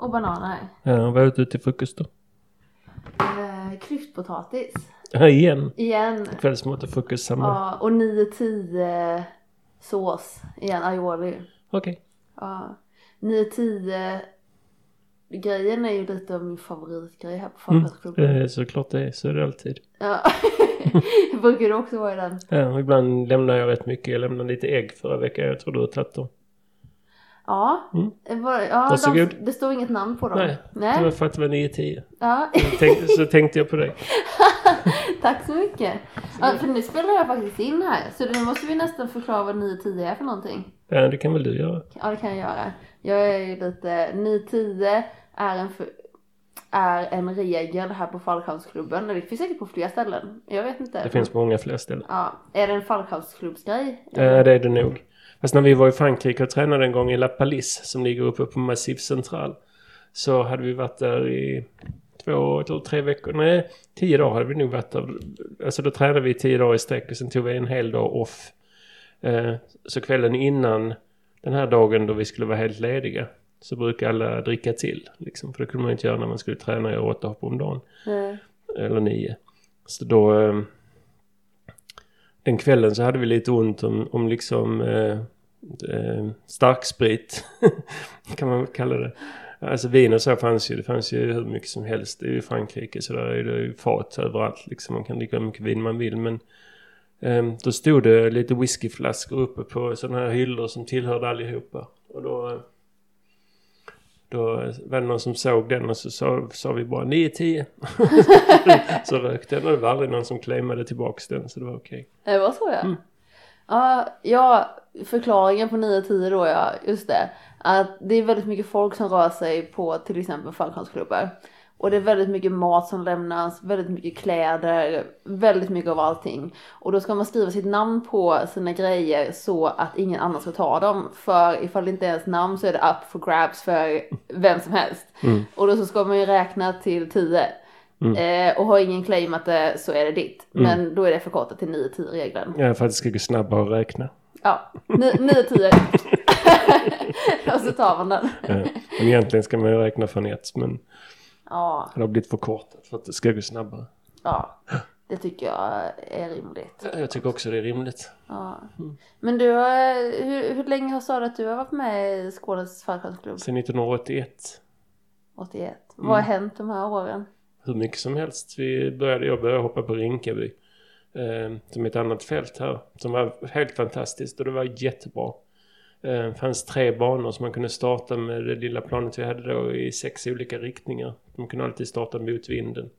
Och bananer. Ja, vad åt du till frukost då? Eh, klyftpotatis. Ja, igen. Igen. Kvällsmat och frukost samma. Ja, och 9-10 sås igen, aioli. Okej. Ja. 9-10 grejen är ju lite av min favoritgrej här på Folkparksklubben. Mm. Eh, såklart det är, så är det alltid. Ja. Brukar du också vara i den? Ja, ibland lämnar jag rätt mycket. Jag lämnade lite ägg förra veckan. Jag tror du har tagit dem. Ja. Mm. Det var- ja Varsågod. de, det står inget namn på dem. Nej, Det var Nej. för att det var 9-10. Ja. Så tänkte, så tänkte jag på dig. Tack så mycket. Ja, för nu spelar jag faktiskt in här. Så nu måste vi nästan förklara vad 9-10 är för någonting. Ja, det kan väl du göra. Ja det kan jag göra. Jag är ju lite, 9-10 är en, för, är en regel här på fallskärmsklubben. Det finns säkert på fler ställen. Jag vet inte. Det finns på många fler ställen. Ja, är det en fallskärmsklubbsgrej? Ja, det är det nog. Fast när vi var i Frankrike och tränade en gång i La Palisse som ligger uppe på Massif Central. Så hade vi varit där i två eller tre veckor. Nej, tio dagar hade vi nog varit där. Alltså då tränade vi tio dagar i sträck och sen tog vi en hel dag off. Eh, så kvällen innan den här dagen då vi skulle vara helt lediga så brukar alla dricka till. Liksom, för det kunde man inte göra när man skulle träna i åtta hopp om dagen. Eh, Eller nio. Så då... Eh, den kvällen så hade vi lite ont om, om liksom eh, eh, starksprit. kan man väl kalla det. Alltså vin och så fanns ju. Det fanns ju hur mycket som helst. Det är ju Frankrike så där är det ju fat överallt. Liksom. Man kan dricka hur mycket vin man vill. Men eh, då stod det lite whiskyflaskor uppe på sådana här hyllor som tillhörde allihopa. Och då... Då var det någon som såg den och så sa, sa vi bara 9-10. så rökte den och det var aldrig någon som claimade tillbaks den så det var okej. Det var så ja. Mm. Ja, ja, förklaringen på 9-10 då ja, just det. Att det är väldigt mycket folk som rör sig på till exempel fallskärmsklubbar. Och det är väldigt mycket mat som lämnas, väldigt mycket kläder, väldigt mycket av allting. Och då ska man skriva sitt namn på sina grejer så att ingen annan ska ta dem. För ifall det inte är ens namn så är det up for grabs för vem som helst. Mm. Och då så ska man ju räkna till 10. Eh, och har ingen claimat det så är det ditt. Men då är det förkortat till 9-10 regeln. Ja, för att det ska gå snabbare att räkna. Ja, 9-10. och så tar man den. Ja. Men egentligen ska man ju räkna från ett men Ja, det har blivit förkortat för att det ska gå snabbare. ja. Det tycker jag är rimligt. Jag tycker också det är rimligt. Ja. Men du, hur, hur länge har sa du att du har varit med i Skånes fallskärmsklubb? Sen 1981. 81. Vad har hänt de här åren? Hur mycket som helst. Vi började, jag började hoppa på Rinkaby. Eh, som ett annat fält här. Som var helt fantastiskt och det var jättebra. Eh, Det fanns tre banor som man kunde starta med det lilla planet vi hade då i sex olika riktningar. Man kunde alltid starta mot vinden.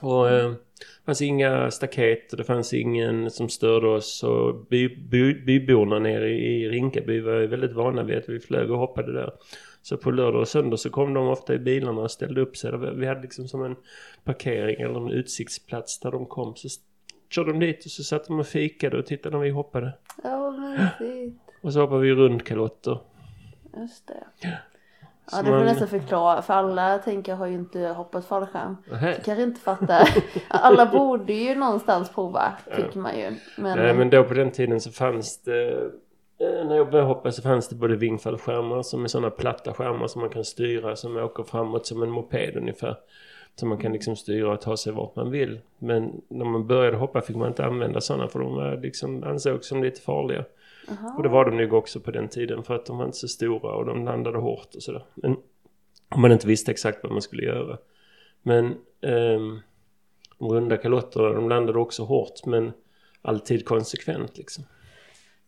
Och eh, det fanns inga staket och det fanns ingen som störde oss. Och by, by, byborna nere i Rinkaby var väldigt vana vid att vi flög och hoppade där. Så på lördag och söndag så kom de ofta i bilarna och ställde upp sig. Vi hade liksom som en parkering eller en utsiktsplats där de kom. Så körde de dit och så satt de och fikade och tittade när vi hoppade. Ja, vad mysigt. Och så hoppade vi rundkalotter. Just det. Så Ja, det får man- nästan förklara. För alla tänker jag har ju inte hoppat fallskärm. Nähä. Så kanske inte fattar. Alla borde ju någonstans prova, tycker man ju. Men, Nej men då på den tiden så fanns det eh, när jag började hoppa så fanns det både vingfallskärmar som är sådana platta skärmar som man kan styra som åker framåt som en moped ungefär. Så man kan liksom styra och ta sig vart man vill. Men när man började hoppa fick man inte använda sådana för de var liksom ansågs som lite farliga. Aha. Och det var de nog också på den tiden för att de var inte så stora och de landade hårt och sådär. Men om man inte visste exakt vad man skulle göra. Men ehm, de runda kalotterna de landade också hårt men alltid konsekvent liksom.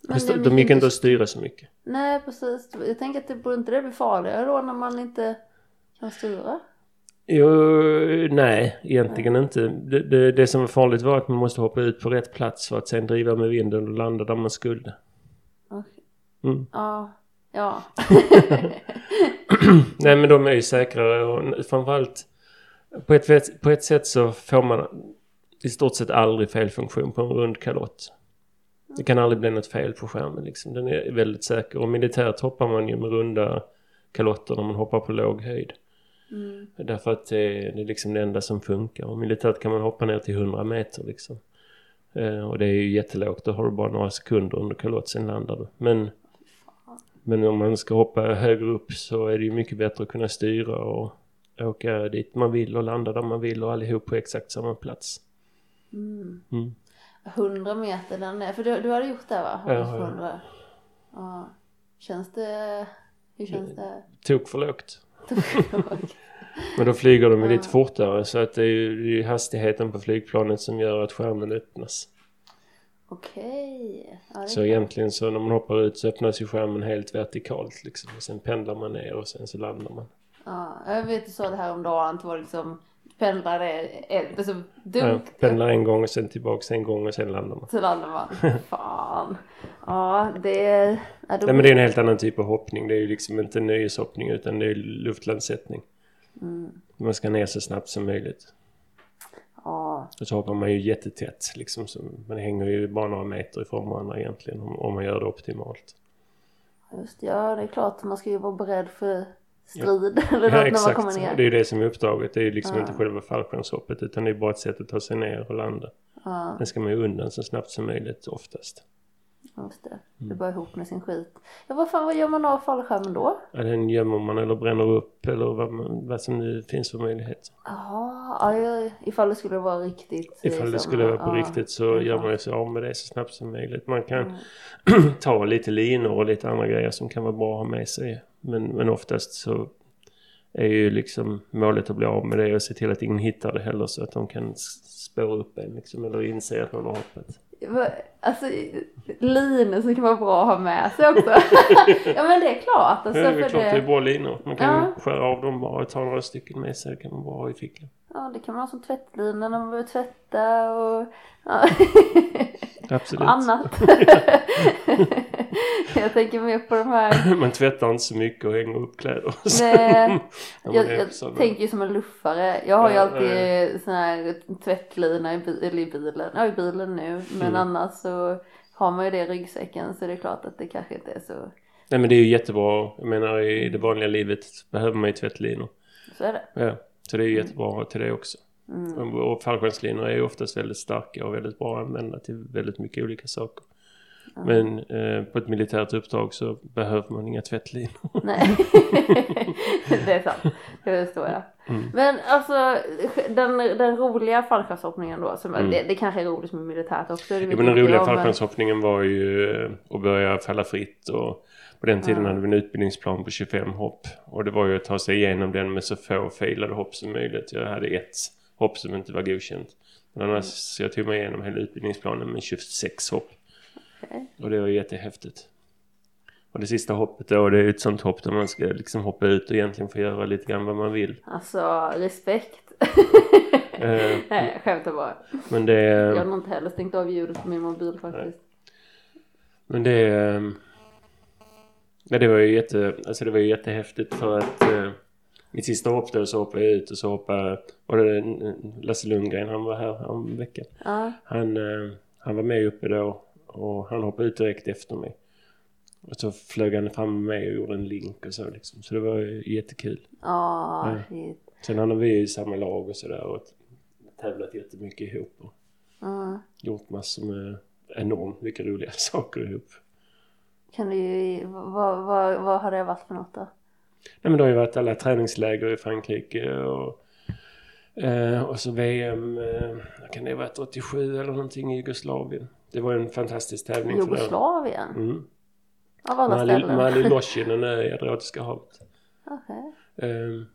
Men de, gick inte att styra så mycket. Nej precis. Jag tänker att det borde inte det bli farligare då när man inte kan styra? Jo, nej, egentligen inte. Det, det, det som var farligt var att man måste hoppa ut på rätt plats för att sen driva med vinden och landa där man skulle. Mm. Ja. Ja. Nej men de är ju säkrare och framförallt på ett, på ett sätt så får man i stort sett aldrig felfunktion på en rund kalott. Det kan aldrig bli något fel på skärmen liksom. Den är väldigt säker och militärt hoppar man ju med runda kalotter när man hoppar på låg höjd. Mm. Därför att det är, det är liksom det enda som funkar. Och militärt kan man hoppa ner till 100 meter liksom. Eh, och det är ju jättelågt. Då har du bara några sekunder under kalott, sen landar du. Men Men om man ska hoppa högre upp så är det ju mycket bättre att kunna styra och åka dit man vill och landa där man vill och allihop på exakt samma plats. Mm. Mm. 100 meter där nere, för du, du hade gjort det va? Ja, ja. 100. Ja. Känns det, hur känns det? Tok för lågt. Men då flyger de ju lite fortare så att det är ju det är ju hastigheten på flygplanet som gör att skärmen öppnas. Okej. Ja, det är Så egentligen så när man hoppar ut så öppnas ju skärmen helt vertikalt liksom. Och sen pendlar man ner och sen så landar man. Ja, jag vet du sa det här om dagen, det var liksom pendlare, ett, alltså Ja, dunk, pendlar en gång och sen tillbaks en gång och sen landar man. så landar man. Fan. Ja, det är... Ja, då Nej men det är en helt annan typ av hoppning. Det är ju liksom inte nöjeshoppning utan det är luftlandsättning. Mm. Man ska ner så snabbt som möjligt. Ja, Och så hoppar man ju jättetätt liksom. Så man hänger ju bara några meter ifrån varandra egentligen om, om man gör det optimalt. just det. Ja, det är klart. Man ska ju vara beredd för strid. Eller Ja något när man exakt. kommer ner. Det är ju det som är uppdraget. Det är ju liksom Ja. inte själva fallskärmshoppet utan det är bara ett sätt att ta sig ner och landa. Ja, Sen ska man ju undan så snabbt som möjligt oftast. Just det. Mm. Det är bara ihop med sin skit. Ja, vad fan, vad gör man av fallskärmen då? Ja, den gömmer man eller bränner upp eller vad, man, vad som nu finns för möjlighet. Jaha, ja, ja, ifall det skulle vara riktigt. Ifall det skulle vara på ja, riktigt så är gör man ju sig av med det så snabbt som möjligt. Man kan Mm. ta lite linor och lite andra grejer som kan vara bra att ha med sig. Men, men oftast så är ju liksom målet att bli av med det och se till att ingen hittar det heller så att de kan spåra upp en liksom eller inse att någon har hoppat. Alltså linor som kan vara bra att ha med sig också. ja men det är klart. Alltså, Ja, det är klart det är bra linor. Man kan Ja. skära av dem bara och ta några stycken med sig. Det kan man bara ha i fickan. Ja det kan man ha som tvättlina när man behöver tvätta och, ja. Absolut. och annat. jag tänker mer på de här. Man tvättar inte så mycket och hänger upp kläder. Nej, jag, jag tänker ju som en luffare. Jag har ju alltid sån här tvättlina i, bi- eller i bilen. Ja i bilen nu. Men Mm. annars så har man ju det i ryggsäcken så det är klart att det kanske inte är så. Nej men det är ju jättebra. Jag menar i det vanliga livet behöver man ju tvättlinor. Så är det. Ja. Så det är ju jättebra att ha till det också. Mm. Och fallskärmslinor är ju oftast väldigt starka och väldigt bra att använda till väldigt mycket olika saker. Men eh, på ett militärt uppdrag så behöver man inga tvättlinor. Nej, det är sant. Det förstår jag. Mm. Men alltså den, den roliga fallskärmshoppningen då, som, Mm. det, det kanske är roligt med militärt också. Ja, men den roliga fallskärmshoppningen var ju eh, att börja falla fritt och på den tiden Ja. hade vi en utbildningsplan på 25 hopp. Och det var ju att ta sig igenom den med så få failade hopp som möjligt. Jag hade ett hopp som inte var godkänt. Men annars, så jag tog mig igenom hela utbildningsplanen med 26 hopp. Och det var jättehäftigt. Och det sista hoppet då, det är ett sånt hopp där man ska liksom hoppa ut och egentligen få göra lite grann vad man vill. Alltså respekt. Eh, Nej, skämtar bara. men det... Jag har nog inte heller stängt av ljudet på min mobil faktiskt. Men det... ehm, Ja, det var ju jätte, alltså det var ju jättehäftigt för att eh, mitt sista hopp då så hoppade jag ut och så hoppade... Och det eh, Lasse Lundgren, han var här om veckan. Ja, Han, eh, han var med uppe då och han hoppade ut direkt efter mig. Och så flög han fram med mig och gjorde en link och så liksom. Så det var jättekul. ja, Ja. Sen hade vi ju samma lag och sådär och tävlat jättemycket ihop och Ja. gjort massor med enormt mycket roliga saker ihop. Kan du vad, vad, vad har det varit för något då? Nej men det har ju varit alla träningsläger i Frankrike och, eh, och så VM, eh, kan det ha varit 87 eller någonting i Jugoslavien. Det var en fantastisk tävling. Jugoslavien? Mm. Av alla Mali- ställen? Malilosjen, en ö i Adriatiska havet. Ehm,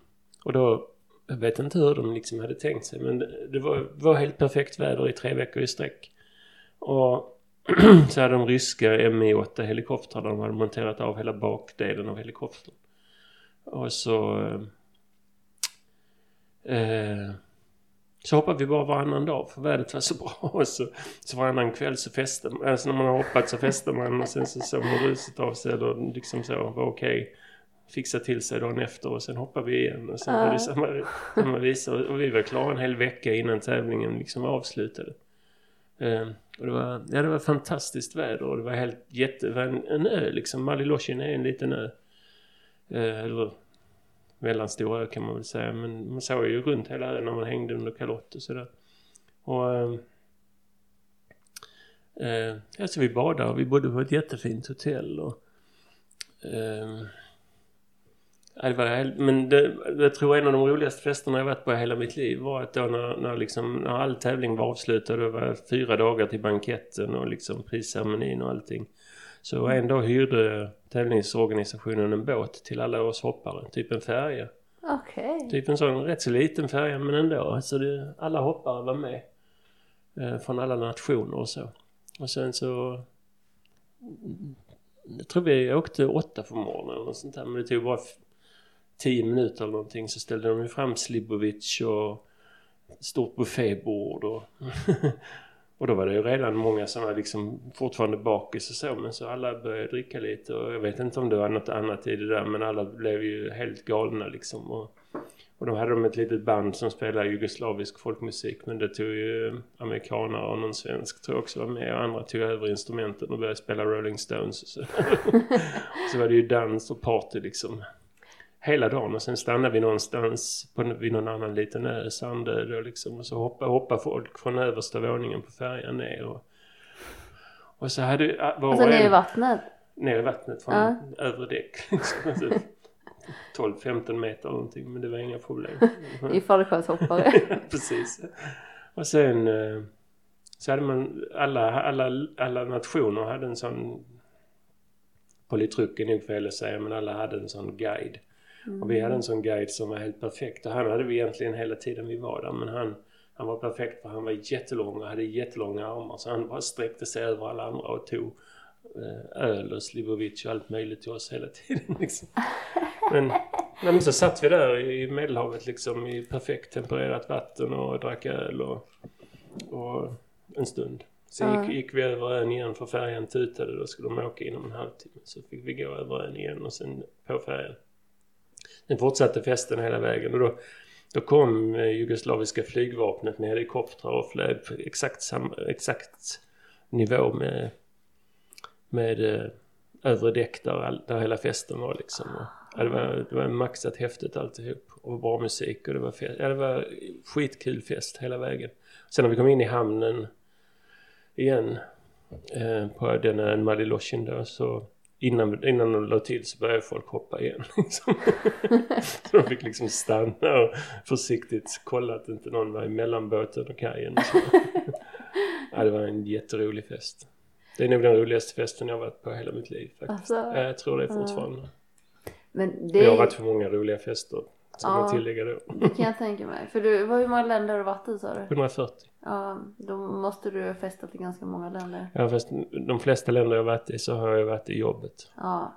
och då, jag vet inte hur de liksom hade tänkt sig men det, det var, var helt perfekt väder i tre veckor i sträck. Och så hade de ryska Mi-8 helikoptrar där de hade monterat av hela bakdelen av helikoptern. Och så... Eh, så hoppade vi bara varannan dag för vädret var så bra. Och så, så varannan kväll så fäste man. Alltså när man har hoppat så fäster man och sen så såg man ruset av sig och liksom så var okej. Fixa till sig dagen efter och sen hoppar vi igen och sen var det samma, samma visa. Och, vi var klara en hel vecka innan tävlingen liksom var avslutade. Eh, och det var, ja, det var fantastiskt väder och det var helt jätte... Det var en, en ö liksom. Malilosjen är en liten ö. Eh, eller mellanstor ö kan man väl säga. Men man såg ju runt hela ön när man hängde under kalott och sådär. Och... Ehm, eh, alltså ja, så vi badade och vi bodde på ett jättefint hotell och Eh, det var, helt- men det, jag tror en av de roligaste festerna jag varit på i hela mitt liv var att då när, när, liksom, när all tävling var avslutad, det var fyra dagar till banketten och liksom prisceremonin och allting. Så en dag hyrde tävlingsorganisationen en båt till alla oss hoppare, typ en färja. Okej. Typ en sån rätt så liten färja men ändå. Så det, alla hoppare var med. Eh, från alla nationer och så. Och sen så... Jag tror vi åkte åtta på morgonen eller sånt där. Men det tog bara tio minuter eller någonting. Så ställde de ju fram Slibovic och stort buffébord och... och då var det ju redan många som var liksom fortfarande bakis och så. Men så alla började dricka lite och jag vet inte om det var något annat i det där. Men alla blev ju helt galna liksom. Och, och då hade de ett litet band som spelade jugoslavisk folkmusik men det tog ju amerikanare och någon svensk tror jag också var med och andra tog över instrumenten och började spela Rolling Stones och så. så var det ju dans och party liksom hela dagen och sen stannade vi någonstans på, vid någon annan liten ö, Sandö då liksom och så hoppade, hoppade folk från översta våningen på färjan ner och, och så hade äh, var Alltså ner i vattnet. ner i vattnet från Ja. övre däck. liksom. Alltså, 12-15 meter eller någonting men det var inga problem. I fallskärmshoppare. Precis. Och sen eh, så hade man alla, alla, alla nationer hade en sån politruk är nog fel att säga men alla hade en sån guide. Och vi hade en sån guide som var helt perfekt och han hade vi egentligen hela tiden vi var där men han han var perfekt för han var jättelång och hade jättelånga armar så han bara sträckte sig över alla andra och tog eh, öl och Slivovic och allt möjligt till oss hela tiden liksom. Men, nej, men så satt vi där i Medelhavet liksom i perfekt tempererat vatten och drack öl och, och en stund. Sen gick, gick vi över ön igen för färjan tutade. Då skulle de åka inom en halvtimme. Så fick vi gå över ön igen och sen på färjan. Sen fortsatte festen hela vägen och då, då kom eh, jugoslaviska flygvapnet med helikoptrar och flög på exakt, samma exakt nivå med, med eh, övre däck där, all, där hela festen var liksom. Och, ja, det, var, det var maxat häftigt alltihop och bra musik och det var, fest, ja, det var skitkul fest hela vägen. Sen när vi kom in i hamnen igen eh, på den ön Maliloshin då så innan, innan de la till så började folk hoppa igen. Liksom. så de fick liksom stanna och försiktigt kolla att inte någon var i mellanbåten och kajen. Ja, det var en jätterolig fest. Det är nog den roligaste festen jag har varit på hela mitt liv faktiskt. Alltså, Ja, jag tror det fortfarande. Men det, Jag har varit för många roliga fester. Ska Ja. man tillägga då. det kan jag tänka mig. För du, hur många länder har du varit i sa du? 140. Ja, då måste du ha festat i ganska många länder. Ja, fast de flesta länder jag varit i så har jag varit i jobbet. Ja.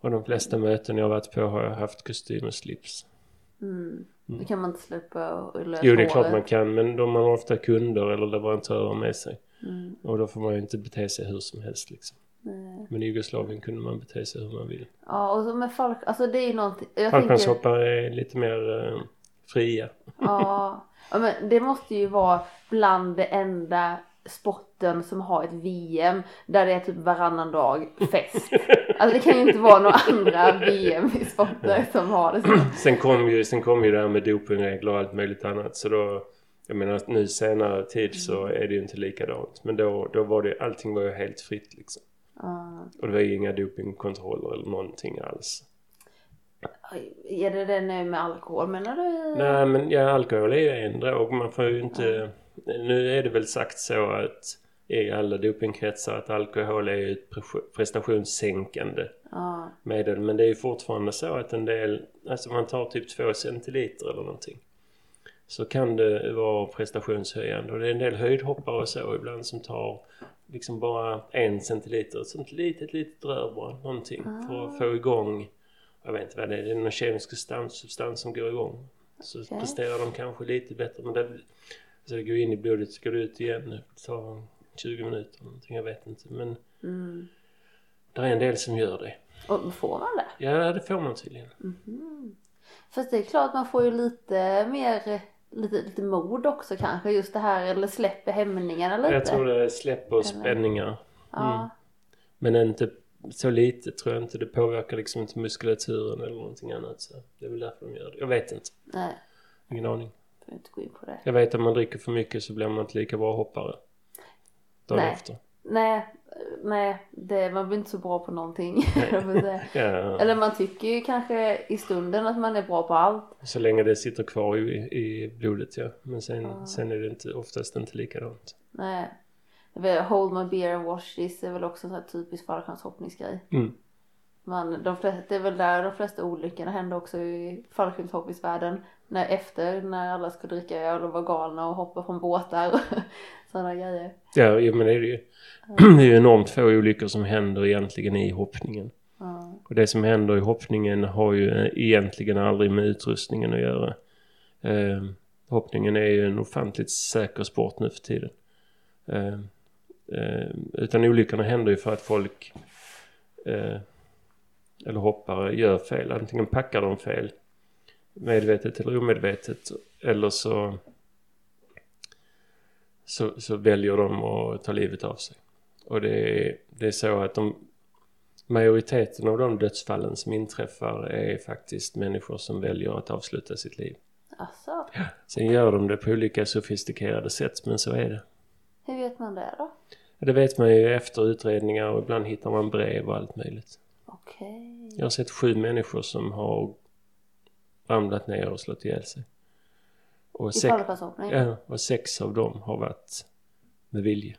Och de flesta möten jag varit på har jag haft kostym och slips. Mm. Då kan man inte släppa och lösa Jo, det är klart man kan, men de har ofta kunder eller leverantörer med sig. Mm. Och då får man ju inte bete sig hur som helst liksom. Nej. Men i Jugoslavien kunde man bete sig hur man vill. Ja, och så med falk... Alltså det är ju någonting... Jag tänker... Fallskärmshoppare är lite mer eh, fria. Ja. ja, men det måste ju vara bland det enda sporten som har ett VM där det är typ varannan dag fest. Alltså det kan ju inte vara några andra VM i sporter som har det så. Sen kom ju, sen kom ju det här med dopingregler och allt möjligt annat. Så då, jag menar nu senare tid så är det ju inte likadant. Men då, då var det, allting var ju helt fritt liksom. Ja. Och det var ju inga dopingkontroller eller någonting alls. Är det det nu med alkohol menar du? Nej men ja, alkohol är ju en drog. Man får ju inte... Nu är det väl sagt så att i alla dopingkretsar att alkohol är ett pre- prestationssänkande Ja. medel. Men det är ju fortfarande så att en del, alltså man tar typ två centiliter eller någonting. Så kan det vara prestationshöjande. Och det är en del höjdhoppare och så ibland som tar liksom bara en centiliter. Ett sånt litet, litet rör bara. Någonting för att få igång, jag vet inte vad det är, det är någon kemisk substans, substans som går igång. Så Okej. presterar de kanske lite bättre. Men det, så det går in i blodet, så går det ut igen. Det tar 20 minuter någonting, jag vet inte. Men Mm. det är en del som gör det. Och får man det? Ja, det får man tydligen. Fast det är klart man får ju lite mer, lite, lite mod också kanske. Just det här, eller släpper hämningarna lite. Jag tror det släpper spänningar. Ja. Men inte så lite tror jag inte. Det påverkar liksom inte muskulaturen eller någonting annat. Så det är väl därför de gör det. Jag vet inte. Nej, Ingen aning. får inte gå in på det. Jag vet att om man dricker för mycket så blir man inte lika bra hoppare. Dagen Nej. efter. Nej, nej, det, man blir inte så bra på någonting. Ja. Eller man tycker ju kanske i stunden att man är bra på allt. Så länge det sitter kvar i, i blodet ja. Men sen, Ja. sen är det inte, oftast inte likadant. Nej. Hold my beer and watch this är väl också en sån här typisk fallskärmshoppningsgrej. Mm. Man, de flesta, det är väl där de flesta olyckorna händer också i fallskärmshoppningsvärlden. När efter, när alla ska dricka öl och vara galna och hoppa från båtar och sådana grejer. Ja, jo, men det är det ju. Det är ju enormt få olyckor som händer egentligen i hoppningen. Ja. Och det som händer i hoppningen har ju eh, egentligen aldrig med utrustningen att göra. Eh, hoppningen är ju en ofantligt säker sport nu för tiden. Eh, utan olyckorna händer ju för att folk eh, eller hoppare gör fel. Antingen packar de fel medvetet eller omedvetet eller så så, så väljer de att ta livet av sig. Och det är, det är så att de majoriteten av de dödsfallen som inträffar är faktiskt människor som väljer att avsluta sitt liv. Alltså, Sen gör de det på olika sofistikerade sätt, men så är det. hur vet man det då? Ja, Det vet man ju efter utredningar och ibland hittar man brev och allt möjligt. Okej. Jag har sett sju människor som har ramlat ner och slått ihjäl sig. Och I sex, ja, och sex av dem har varit med vilje.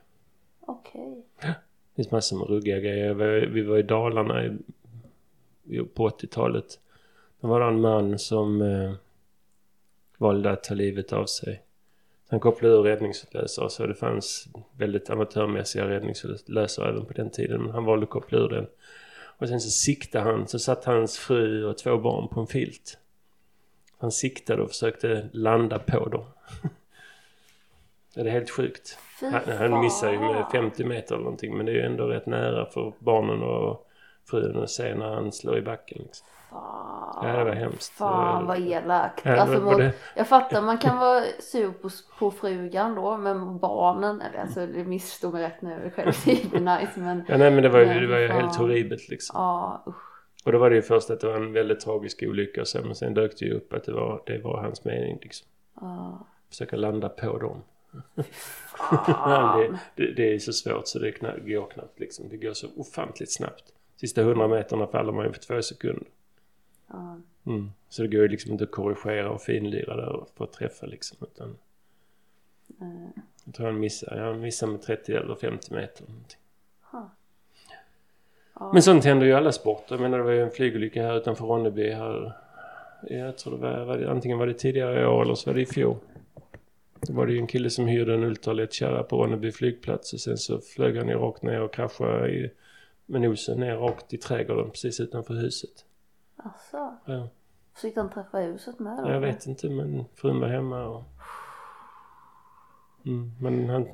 Okej. Det finns massor med ruggiga grejer. Vi- var i Dalarna i, i- på 80-talet. Då var det en man som eh, valde att ta livet av sig. Han kopplade ur räddningsutlösare så det fanns väldigt amatörmässiga räddningsutlösare även på den tiden. Men han valde att koppla ur den. Och sen så siktade han, så satt hans fru och två barn på en filt. Han siktade och försökte landa på dem. det är helt sjukt. Han, han missar ju med fan. 50 meter eller någonting men det är ju ändå rätt nära för barnen och frun att se när han slår i backen. Liksom. Fan. Ja, det var hemskt. Fan vad elakt. Ja, det alltså, det. Jag fattar man kan vara sur på, på frugan då men barnen, eller alltså det missstod mig rätt nu, själv nice men Ja, nej men det var ju, Men det var ju helt horribelt liksom. ja usch. Och då var det ju först att det var en väldigt tragisk olycka och så, men sen dök det ju upp att det var, det var hans mening liksom. Ja. Försöka landa på dem. det, det, det är så svårt så det knappt, går knappt liksom. Det går så ofantligt snabbt. Sista hundra meterna faller man ju på två sekunder. Ja. Mm. Så det går ju liksom inte att korrigera och finlira där för att träffa liksom. Utan Eh, jag tror han missade, han missade med 30 eller 50 meter. eller någonting. ha. Ja. Men sånt händer ju i alla sporter. Jag menar det var ju en flygolycka här utanför Ronneby här. Jag tror det var, var det, antingen var det tidigare i år eller så var det i fjol. Då var det ju en kille som hyrde en ultralättkärra på Ronneby flygplats och sen så flög han ju rakt ner och kraschade i, med nosen ner rakt i trädgården precis utanför huset. Alltså, Ja. försökte han träffa huset med då? Jag vet inte men frun var hemma och... Mm, men han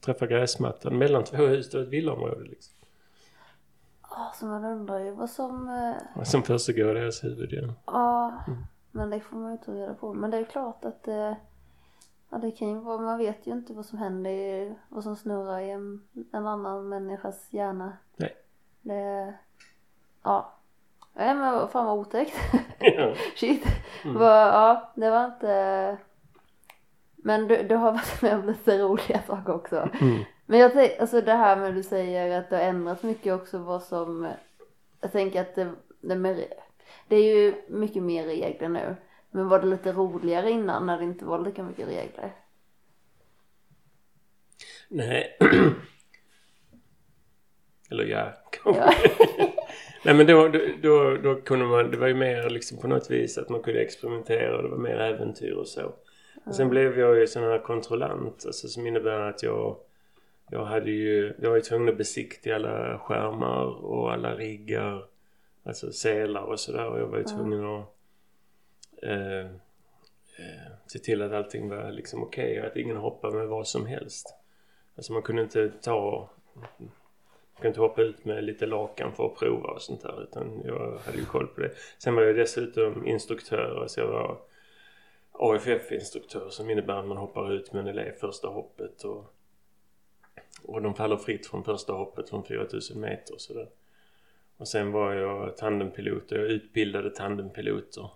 träffade gräsmattan mellan två hus, det var ett villaområde liksom. Ja, så man undrar ju vad som... eh, Vad Som försiggår i deras huvud ja. Ja, Mm. men det får man ju ta reda på. Men det är klart att eh, ja, det kan ju vara, man vet ju inte vad som händer, vad som snurrar i en, en annan människas hjärna. Nej. Det, ja. Nej men fan vad otäckt. ja. Shit. Mm. Vad- ja, det var inte... Men du, du har varit med om lite roliga saker också. Mm. Men jag tänker, alltså det här med du säger att det har ändrats mycket också vad som, jag tänker att det, det, med, det är ju mycket mer regler nu. Men var det lite roligare innan när det inte var lika mycket regler? Nej. Eller ja, kanske. Ja. Nej men då, då, då, kunde man, det var ju mer liksom på något vis att man kunde experimentera och det var mer äventyr och så. Och sen blev jag ju sån här kontrollant, alltså som innebär att jag jag hade ju, jag var ju tvungen att besiktiga alla skärmar och alla riggar, alltså selar och sådär och jag var ju tvungen att eh, eh, se till att allting var liksom okej och att ingen hoppade med vad som helst. Alltså man kunde inte ta kunde inte hoppa ut med lite lakan för att prova och sånt där utan jag hade ju koll på det. Sen var jag dessutom instruktör, alltså jag var AFF-instruktör som innebär att man hoppar ut med en elev första hoppet och, och de faller fritt från första hoppet från 4000 meter och sådär. Och sen var jag tandempilot och jag utbildade tandempiloter.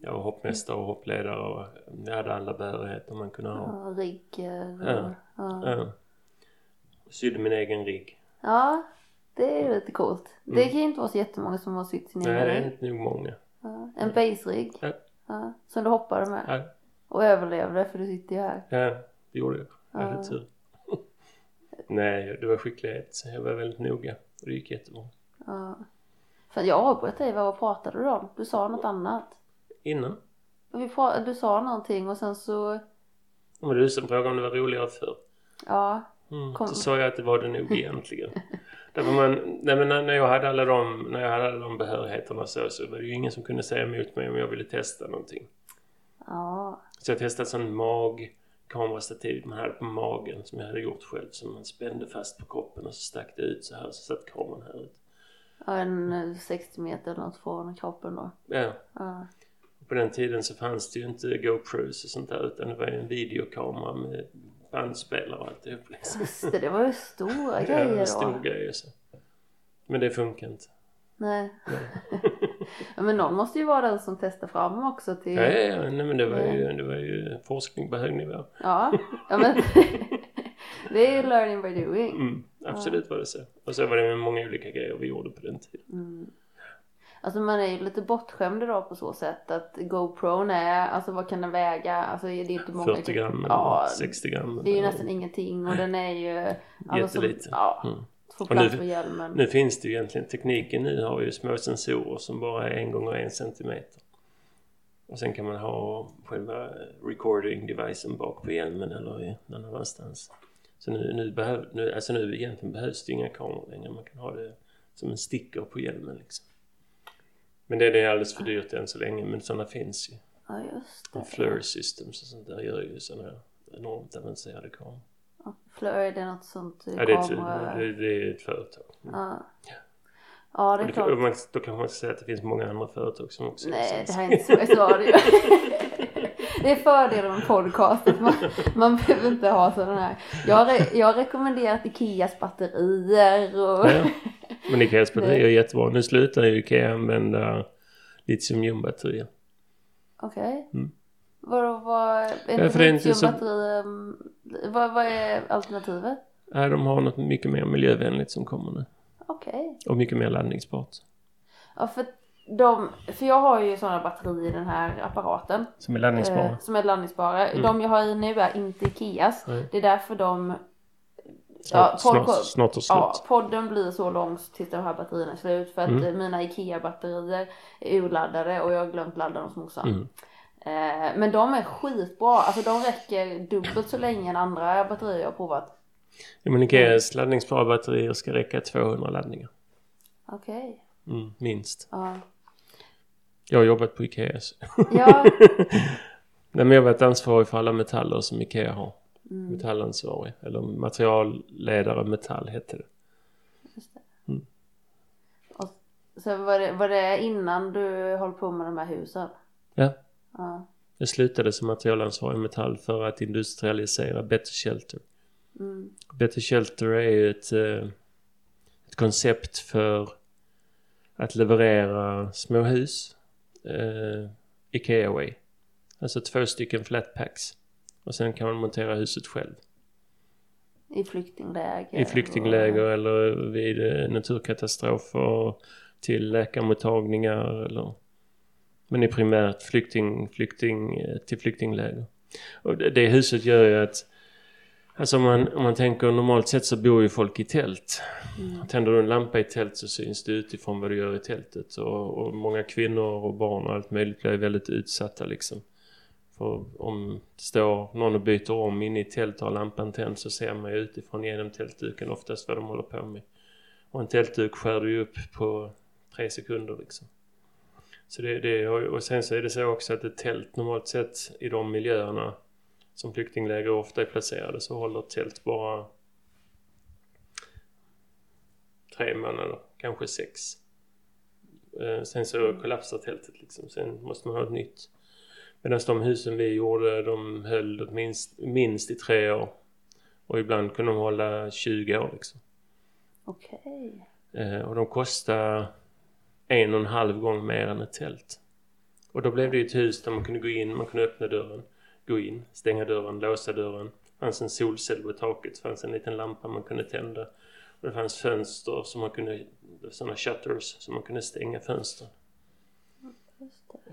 Jag var hoppmästare och hoppledare och jag hade alla behörigheter man kunde ha. Ja, rigg. eh, Ja. ja. Ja. Sydde min egen rigg. Ja, det är lite coolt. Det kan ju inte vara så jättemånga som har sytt sin Mm. Nej, egen det är inte nog många. Ja, en base-rigg. Ja. Ja, som du hoppade med. Ja, Och överlevde för du sitter ju här. ja det gjorde jag. Jag hade tur. Nej, det var skicklighet. Jag var väldigt noga. Och det gick jättebra. Ja. För jag avbröt dig, vad pratade du om? Du sa något annat. Innan. Vi du sa någonting och sen så, var du som frågade om det var roligare förr. ja. Mm. Så sa jag att det var det nog egentligen. Därför man, nej men när jag hade alla de, när jag hade alla de behörigheterna så, så var det ju ingen som kunde säga emot mig om jag ville testa någonting. Ja. Så jag testade sån mag kamerastativ man hade på magen som jag hade gjort själv som man spände fast på kroppen och så stack det ut så här så satt kameran här ut. Ja, En eh, 60 meter eller något från kroppen då. Ja, Ja. på den tiden så fanns det ju inte GoPros och sånt där utan det var ju en videokamera med bandspelare och alltihop liksom. Just det, det var ju stora Ja, grejer då. stor grej så. Men det funkar inte. Nej. ja, men någon måste ju vara den som testar fram också till... Ja, ja, ja. Nej, men det var, ju, det var ju forskning på hög nivå. Ja, ja men det är ju learning by doing. Mm, absolut var det så. Och så var det med många olika grejer vi gjorde på den tiden. Mm. Alltså man är ju lite bortskämd idag på så sätt att GoPron är, alltså vad kan den väga? Alltså det är inte många 40 gram eller Ja, 60 gram. det är ju eller- nästan ingenting och den är ju... Alltså, som- Jätteliten. Ja, Mm. Och plats nu- på hjälmen. Nu finns det ju egentligen, tekniken nu har ju små sensorer som bara är en gånger en centimeter. Och sen kan man ha själva recording devicen bak på hjälmen eller i någon annanstans. Så nu, nu, behöv, nu, alltså nu egentligen behövs det inga kameror längre. Man kan ha det som en sticker på hjälmen liksom. Men det, det är alldeles för dyrt än så länge men sådana finns ju. Ja just Och det. Fleur Systems och sånt där gör ju sådana här enormt avancerade kameror. Ja, Fleur, är det något sånt Ja, det, är ett, det, det är ett företag. Mm. Ja. Ja det Och är och klart. man, då kan man säga att det finns många andra företag som också Nej det här är inte så, så var det är fördelen med podcast. att Man, man behöver inte ha sådana här. Jag har, re- jag har rekommenderat Ikeas batterier och... Ja. Men Ikeas batterier är jättebra. Nu slutar ju Ikea använda litiumjonbatterier. Okej. Mm. Vadå, vad... Är Ja, inte så- vad, vad är alternativet? Nej, de har något mycket mer miljövänligt som kommer nu. Okej. Och mycket mer laddningsbart. Ja för de, för jag har ju sådana batterier i den här apparaten. Som är laddningsbara. Eh, som är laddningsbara. Mm. De jag har i nu är inte Ikeas. Nej. Det är därför de... Snart, snart, snart Ja, slut. podden blir så lång tills de här batterierna är slut. För att Mm. mina Ikea-batterier är urladdade och jag har glömt ladda dem som morsan. Mm. Eh, men de är skitbra. Alltså de räcker dubbelt så länge än andra batterier jag har provat. Ja, men Ikeas laddningsbara batterier ska räcka 200 laddningar. Okej. Mm, minst. Ja. Jag har jobbat på Ikea. Ja. Nej, men jag har varit ansvarig för alla metaller som Ikea har. Mm, Metallansvarig. Eller materialledare metall hette det. just det. Mm. Och så var det, var det innan du höll på med de här husen? Ja. Ja. Jag slutade som materialansvarig metall för att industrialisera Better Shelter. Mm. Better Shelter är ju ett, eh, ett koncept för att leverera små hus eh, Ikea way. Alltså två stycken flatpacks. Och sen kan man montera huset själv. I flyktingläger. I flyktingläger eller vid eh, naturkatastrofer till läkarmottagningar eller men i primärt flykting, flykting eh, till flyktingläger. Och det, det huset gör ju att Alltså om man, om man tänker normalt sett så bor ju folk i tält. Mm. Tänder du en lampa i tält så syns det utifrån vad du gör i tältet. Och, och många kvinnor och barn och allt möjligt blir väldigt utsatta liksom. För om det står någon och byter om inne i tältet och har lampan tänd så ser man ju utifrån genom tältduken oftast vad de håller på med. Och en tältduk skär du ju upp på tre sekunder liksom. Så det, det, och sen så är det så också att ett tält normalt sett i de miljöerna som flyktingläger ofta är placerade så håller ett tält bara tre månader, kanske sex. Eh, sen så kollapsar tältet liksom. Sen måste man ha ett nytt. Medan de husen vi gjorde, de höll minst, minst i tre år. Och ibland kunde de hålla 20 år liksom. Okej. Eh, och de kostade en och en halv gång mer än ett tält. Och då blev det ju ett hus där man kunde gå in, man kunde öppna dörren, gå in, stänga dörren, låsa dörren. Det fanns en solcell på taket, det fanns en liten lampa man kunde tända. Och det fanns fönster som man kunde, sådana shutters som man kunde stänga fönstren.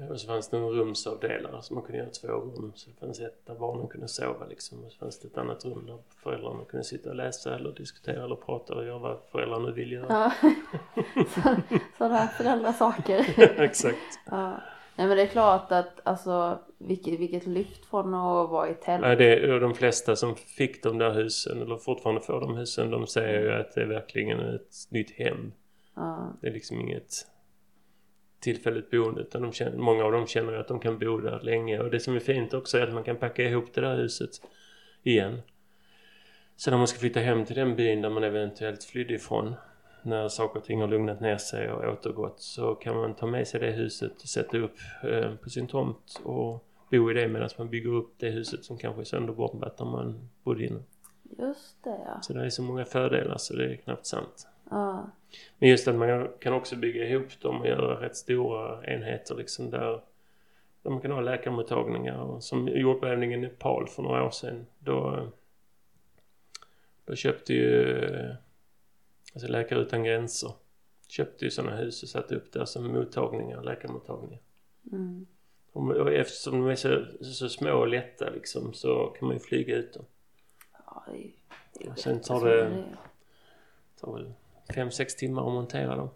Och så fanns det en rumsavdelare som man kunde göra två rum. Så det fanns ett där barnen kunde sova liksom. Och så fanns det ett annat rum där föräldrarna kunde sitta och läsa eller diskutera eller prata och göra vad föräldrarna vill göra. Ja. Så, sådana föräldrasaker. Exakt. Ja. Nej men det är klart att alltså vilket, vilket lyft från att vara i tält. Nej, det är, de flesta som fick de där husen eller fortfarande får de husen de säger ju att det är verkligen ett nytt hem. Ja. Det är liksom inget tillfälligt boende utan de känner, många av dem känner att de kan bo där länge och det som är fint också är att man kan packa ihop det där huset igen. Så när man ska flytta hem till den byn där man eventuellt flydde ifrån när saker och ting har lugnat ner sig och återgått så kan man ta med sig det huset och sätta upp eh, på sin tomt och bo i det medan man bygger upp det huset som kanske är sönderbombat när man bodde inne. Just det ja. Så det är så många fördelar så det är knappt sant. Ja. Men just att man kan också bygga ihop dem och göra rätt stora enheter liksom där, där man kan ha läkarmottagningar. Och som jordbävningen i Nepal för några år sedan. Då, då köpte ju alltså Läkare Utan Gränser köpte ju sådana hus och satte upp där som mottagningar, läkarmottagningar. Mm. Och, och eftersom de är så, så små och lätta liksom så kan man ju flyga ut dem. Ja, det är, det är Och sen tar det. Det tar väl fem sex timmar att montera dem.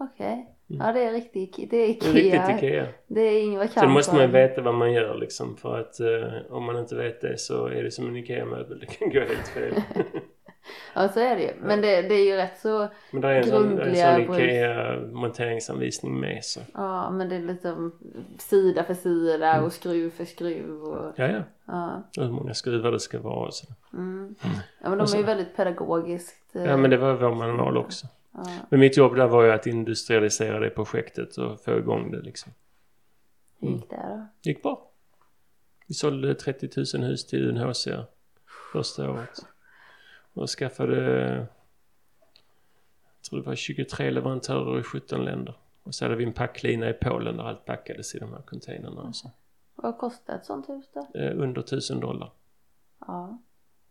Okej. Ja det är riktigt, det är Mm. Det är Ikea. riktigt Ikea. Det är Ingvar Sen måste man Kamprad. veta vad man gör liksom för att eh, om man inte vet det så är det som en IKEA-möbel. Det kan gå helt fel. Ja så är det ju. Men det, det är ju rätt så, Men det är en sån, en sån. IKEA-monteringsanvisning med så. ja men det är liksom sida för sida Mm. och skruv för skruv och Ja, ja. ja. Och hur många skruvar det ska vara och så. Mm. Ja men de så- är ju väldigt pedagogiskt. eh, Ja men det var vår manual också. ja. Men mitt jobb där var ju att industrialisera det projektet och få igång det liksom. Hur gick det då? Gick bra. Vi sålde 30 000 hus till UNHCR första året. Och skaffade, jag tror det var 23 leverantörer i 17 länder. Och så hade vi en packlina i Polen där allt packades i de här containrarna. och så. Vad kostar ett sånt hus då? Eh, under 1000 dollar. Ja.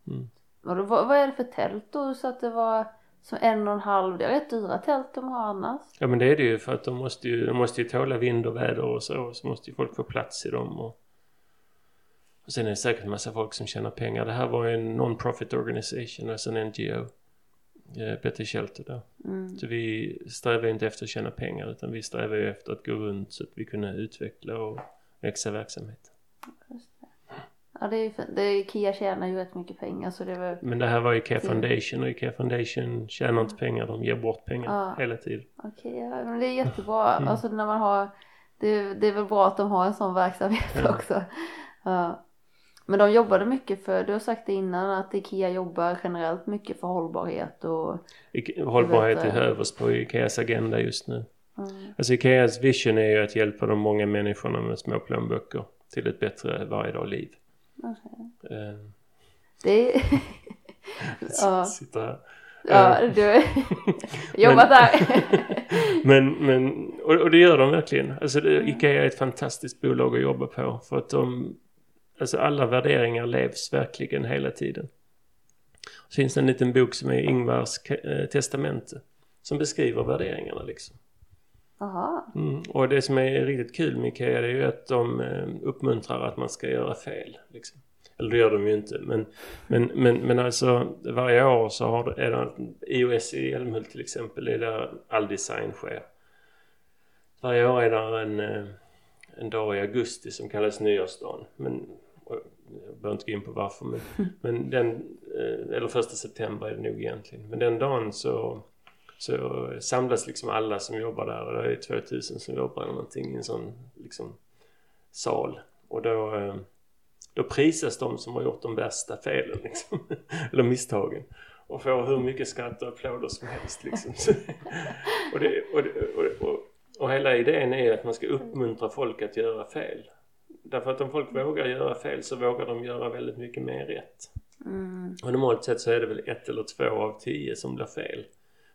Mm. Vad, vad är det för tält då? Så att det var som en och en halv, det är rätt dyra tält de har annars. Ja men det är det ju för att de måste ju, de måste ju tåla vind och väder och så. Och så måste ju folk få plats i dem. Och, och sen är det säkert en massa folk som tjänar pengar. Det här var ju en non-profit organisation, alltså en NGO. Eh, Better Shelter där. Mm. Så vi strävar ju inte efter att tjäna pengar utan vi strävar ju efter att gå runt så att vi kunde utveckla och växa verksamheten. Ja det är ju fint. Det är, Ikea tjänar ju rätt mycket pengar så det var Men det här var IKEA Mm. Foundation och IKEA Foundation tjänar inte pengar, de ger bort pengar Ja. hela tiden. okej. ja, men det är jättebra. Mm. Alltså när man har, det, det är väl bra att de har en sån verksamhet Ja. också. Ja. Men de jobbade mycket för, du har sagt det innan att Ikea jobbar generellt mycket för hållbarhet och Ike- Hållbarhet vet, är eh, överst på Ikeas agenda just nu. mm, Alltså Ikeas vision är ju att hjälpa de många människorna med små plånböcker till ett bättre varje dag liv. okej. Eh, Det är, ja, Sitter här. ja du har jobbat där. Men, men och, och det gör de verkligen. Alltså det, Ikea är ett fantastiskt bolag att jobba på för att de, alltså alla värderingar levs verkligen hela tiden. Så finns det en liten bok som är Ingvars eh, testamente som beskriver värderingarna liksom. Mm. Och det som är riktigt kul med Ikea det är ju att de eh, uppmuntrar att man ska göra fel. Liksom. Eller det gör de ju inte. Men, men, men, men alltså varje år så har det, är det iOS i Älmhult till exempel. Det är där all design sker. Varje år är det en, eh, en dag i augusti som kallas nyårsdagen. Men jag behöver inte gå in på varför. Men, men den, eh, eller första september är det nog egentligen. Men den dagen så så samlas liksom alla som jobbar där och det är 2000 som jobbar eller någonting i en sån liksom sal. Och då, eh, då prisas de som har gjort de värsta felen liksom. eller misstagen. Och får hur mycket skratt och applåder som helst liksom. Och, det, och, det, och, och, och hela idén är att man ska uppmuntra folk att göra fel. Därför att om folk vågar göra fel så vågar de göra väldigt mycket mer rätt. Mm. Och normalt sett så är det väl ett eller två av tio som blir fel.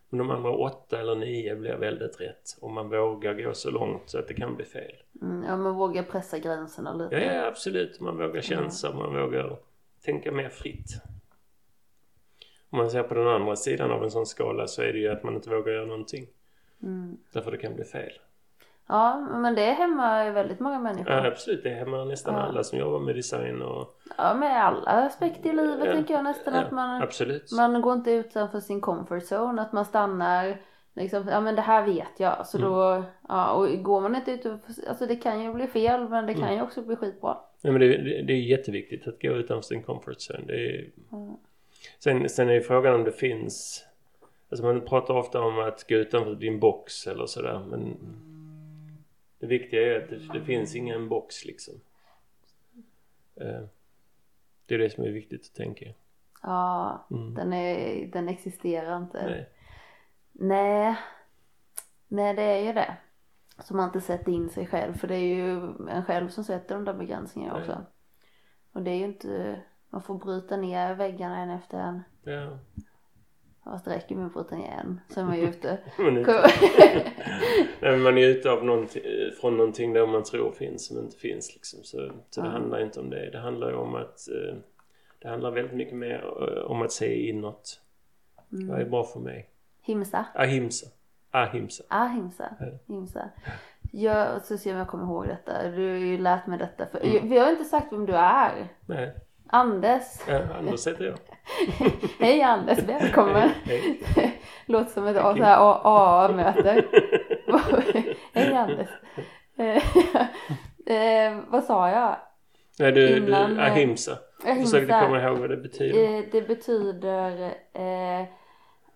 Men de andra åtta eller nio blir väldigt rätt. Om man vågar gå så långt så att det kan bli fel. Mm, ja men våga pressa gränserna lite. Ja, ja absolut. Man vågar chansa, man vågar tänka mer fritt. Om man ser på den andra sidan av en sån skala så är det ju att man inte vågar göra någonting. Mm. Därför det kan bli fel. Ja, men det hämmar ju väldigt många människor. Ja, absolut, det hämmar nästan Ja. alla som jobbar med design och... Ja, med alla aspekter i livet Ja, tänker jag nästan ja, att man, Absolut. man går inte utanför sin comfort zone, att man stannar liksom, ja men det här vet jag, så Mm. då, ja och går man inte utanför, alltså det kan ju bli fel men det kan Mm. ju också bli skitbra. Nej, men det, det, det är jätteviktigt att gå utanför sin comfort zone. Är... Mm. sen, sen är ju frågan om det finns... Alltså man pratar ofta om att gå utanför din box eller sådär men det viktiga är att det, det finns ingen box liksom. Eh, Det är det som är viktigt att tänka. Ja, Mm. den, är, den existerar inte. Nej. Nej. Nej, det är ju det. Så man inte sätter in sig själv. För det är ju en själv som sätter de där begränsningarna också. Och det är ju inte, man får bryta ner väggarna en efter en. Ja. Fast det räcker med att bryta ner en. Så är man ju ute. Man är, ute, nej, man är ute av någonting, från någonting där man tror finns som inte finns liksom. Så, så det Ja. handlar inte om det. Det handlar ju om att eh, det handlar väldigt mycket mer eh, om att se inåt. Vad är Mm. bra för mig? Himsa. Ahimsa. Ahimsa. Ahimsa. Himsa. Jag ska se om jag kommer ihåg detta. Du har ju lärt mig detta. För, Mm. Vi har inte sagt vem du är. Nej, Anders. ja, Anders heter jag. Hej Anders, välkommen. Hej. Låter som ett AA-möte. Hej Anders. Eh, eh, vad sa jag? Nej, du, Innan, du eh, ahimsa. Jag försökte komma ihåg vad det betyder. Eh, det betyder eh,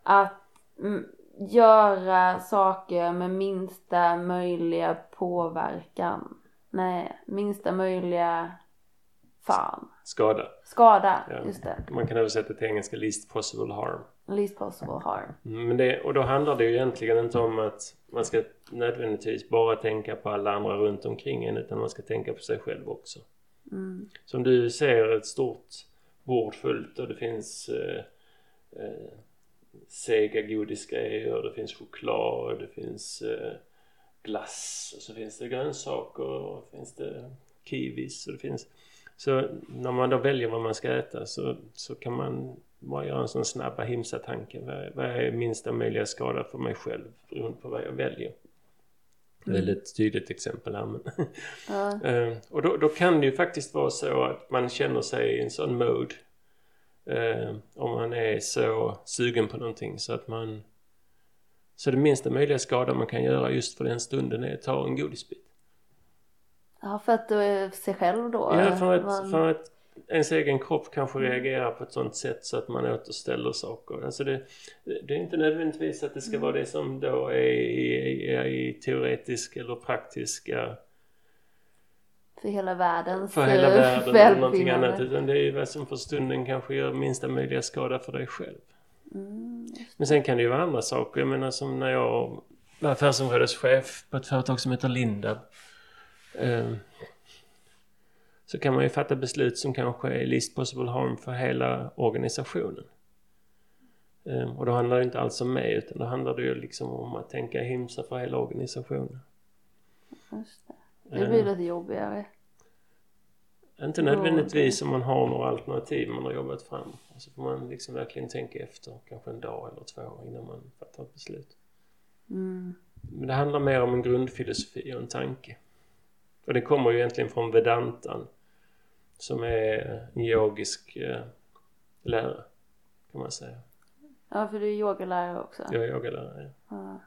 att mm, göra saker med minsta möjliga påverkan. Nej, minsta möjliga fan. Skada. Skada, Ja. just det. Man kan översätta till engelska least possible harm. Least possible harm. Mm, Men det, och då handlar det ju egentligen inte om att man ska nödvändigtvis bara tänka på alla andra runt omkring en utan man ska tänka på sig själv också. Mm. Som du ser ett stort bord fullt och det finns eh, eh, sega godisgrejer och det finns choklad och det finns eh, glass och så finns det grönsaker och finns det kiwis och det finns så när man då väljer vad man ska äta så, så kan man bara göra en sån snabb ahimsa-tanke. Vad, vad är minsta möjliga skada för mig själv beroende på vad jag väljer? Väldigt tydligt exempel här men Ja. Eh, och då, då kan det ju faktiskt vara så att man känner sig i en sån mode. Eh, om man är så sugen på någonting så att man... Så det minsta möjliga skada man kan göra just för den stunden är att ta en godisbit. Ja, för att du är sig själv då. Ja, för att, Man- för att ens egen kropp kanske reagerar på ett sånt sätt så att man återställer saker. Alltså det, det är inte nödvändigtvis att det ska vara det som då är i, är i teoretisk eller praktiska För hela världens för hela eh, världen eller någonting annat utan det är ju vad som för stunden kanske gör minsta möjliga skada för dig själv. Mm. Men sen kan det ju vara andra saker. Jag menar som när jag var affärsområdeschef på ett företag som heter Lindab. Eh, så kan man ju fatta beslut som kanske är least possible harm för hela organisationen. Eh, och då handlar det inte alls om mig utan då handlar det ju liksom om att tänka himsa för hela organisationen. Just det. det blir Eh, lite jobbigare. Inte nödvändigtvis om man har några alternativ man har jobbat fram. Och så får man liksom verkligen tänka efter kanske en dag eller två innan man fattar ett beslut. Mm. Men det handlar mer om en grundfilosofi och en tanke. Och det kommer ju egentligen från Vedantan. Som är en yogisk eh, lära. Kan man säga. Ja, för du är yogalärare också. Jag är yogalärare. Ja.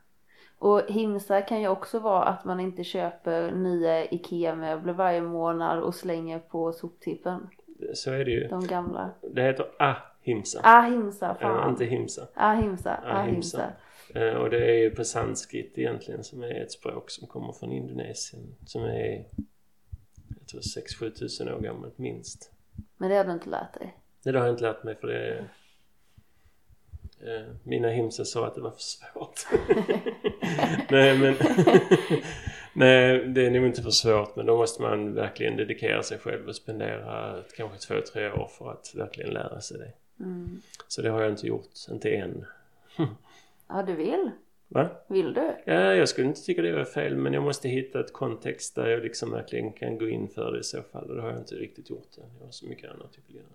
Och himsa kan ju också vara att man inte köper nya IKEA-möbler varje månad och slänger på soptippen. Så är det ju. De gamla. Det heter ahimsa. Ahimsa, fan. inte himsa. Ahimsa, Ahimsa. ahimsa. Eh, och det är ju på sanskrit egentligen som är ett språk som kommer från Indonesien. Som är, jag tror 6-7 tusen år gammalt minst. Men det har du inte lärt dig. Det har jag inte lärt mig för det eh, mina himsar sa att det var för svårt. Nej men Nej det är nog inte för svårt men då måste man verkligen dedikera sig själv och spendera kanske två, tre år för att verkligen lära sig det. Mm. Så det har jag inte gjort, inte än. Ja, du vill. Va? Vill du? Ja, jag skulle inte tycka det var fel men jag måste hitta ett kontext där jag liksom verkligen kan gå in för det i så fall och det har jag inte riktigt gjort än. Jag har så mycket annat jag vill göra.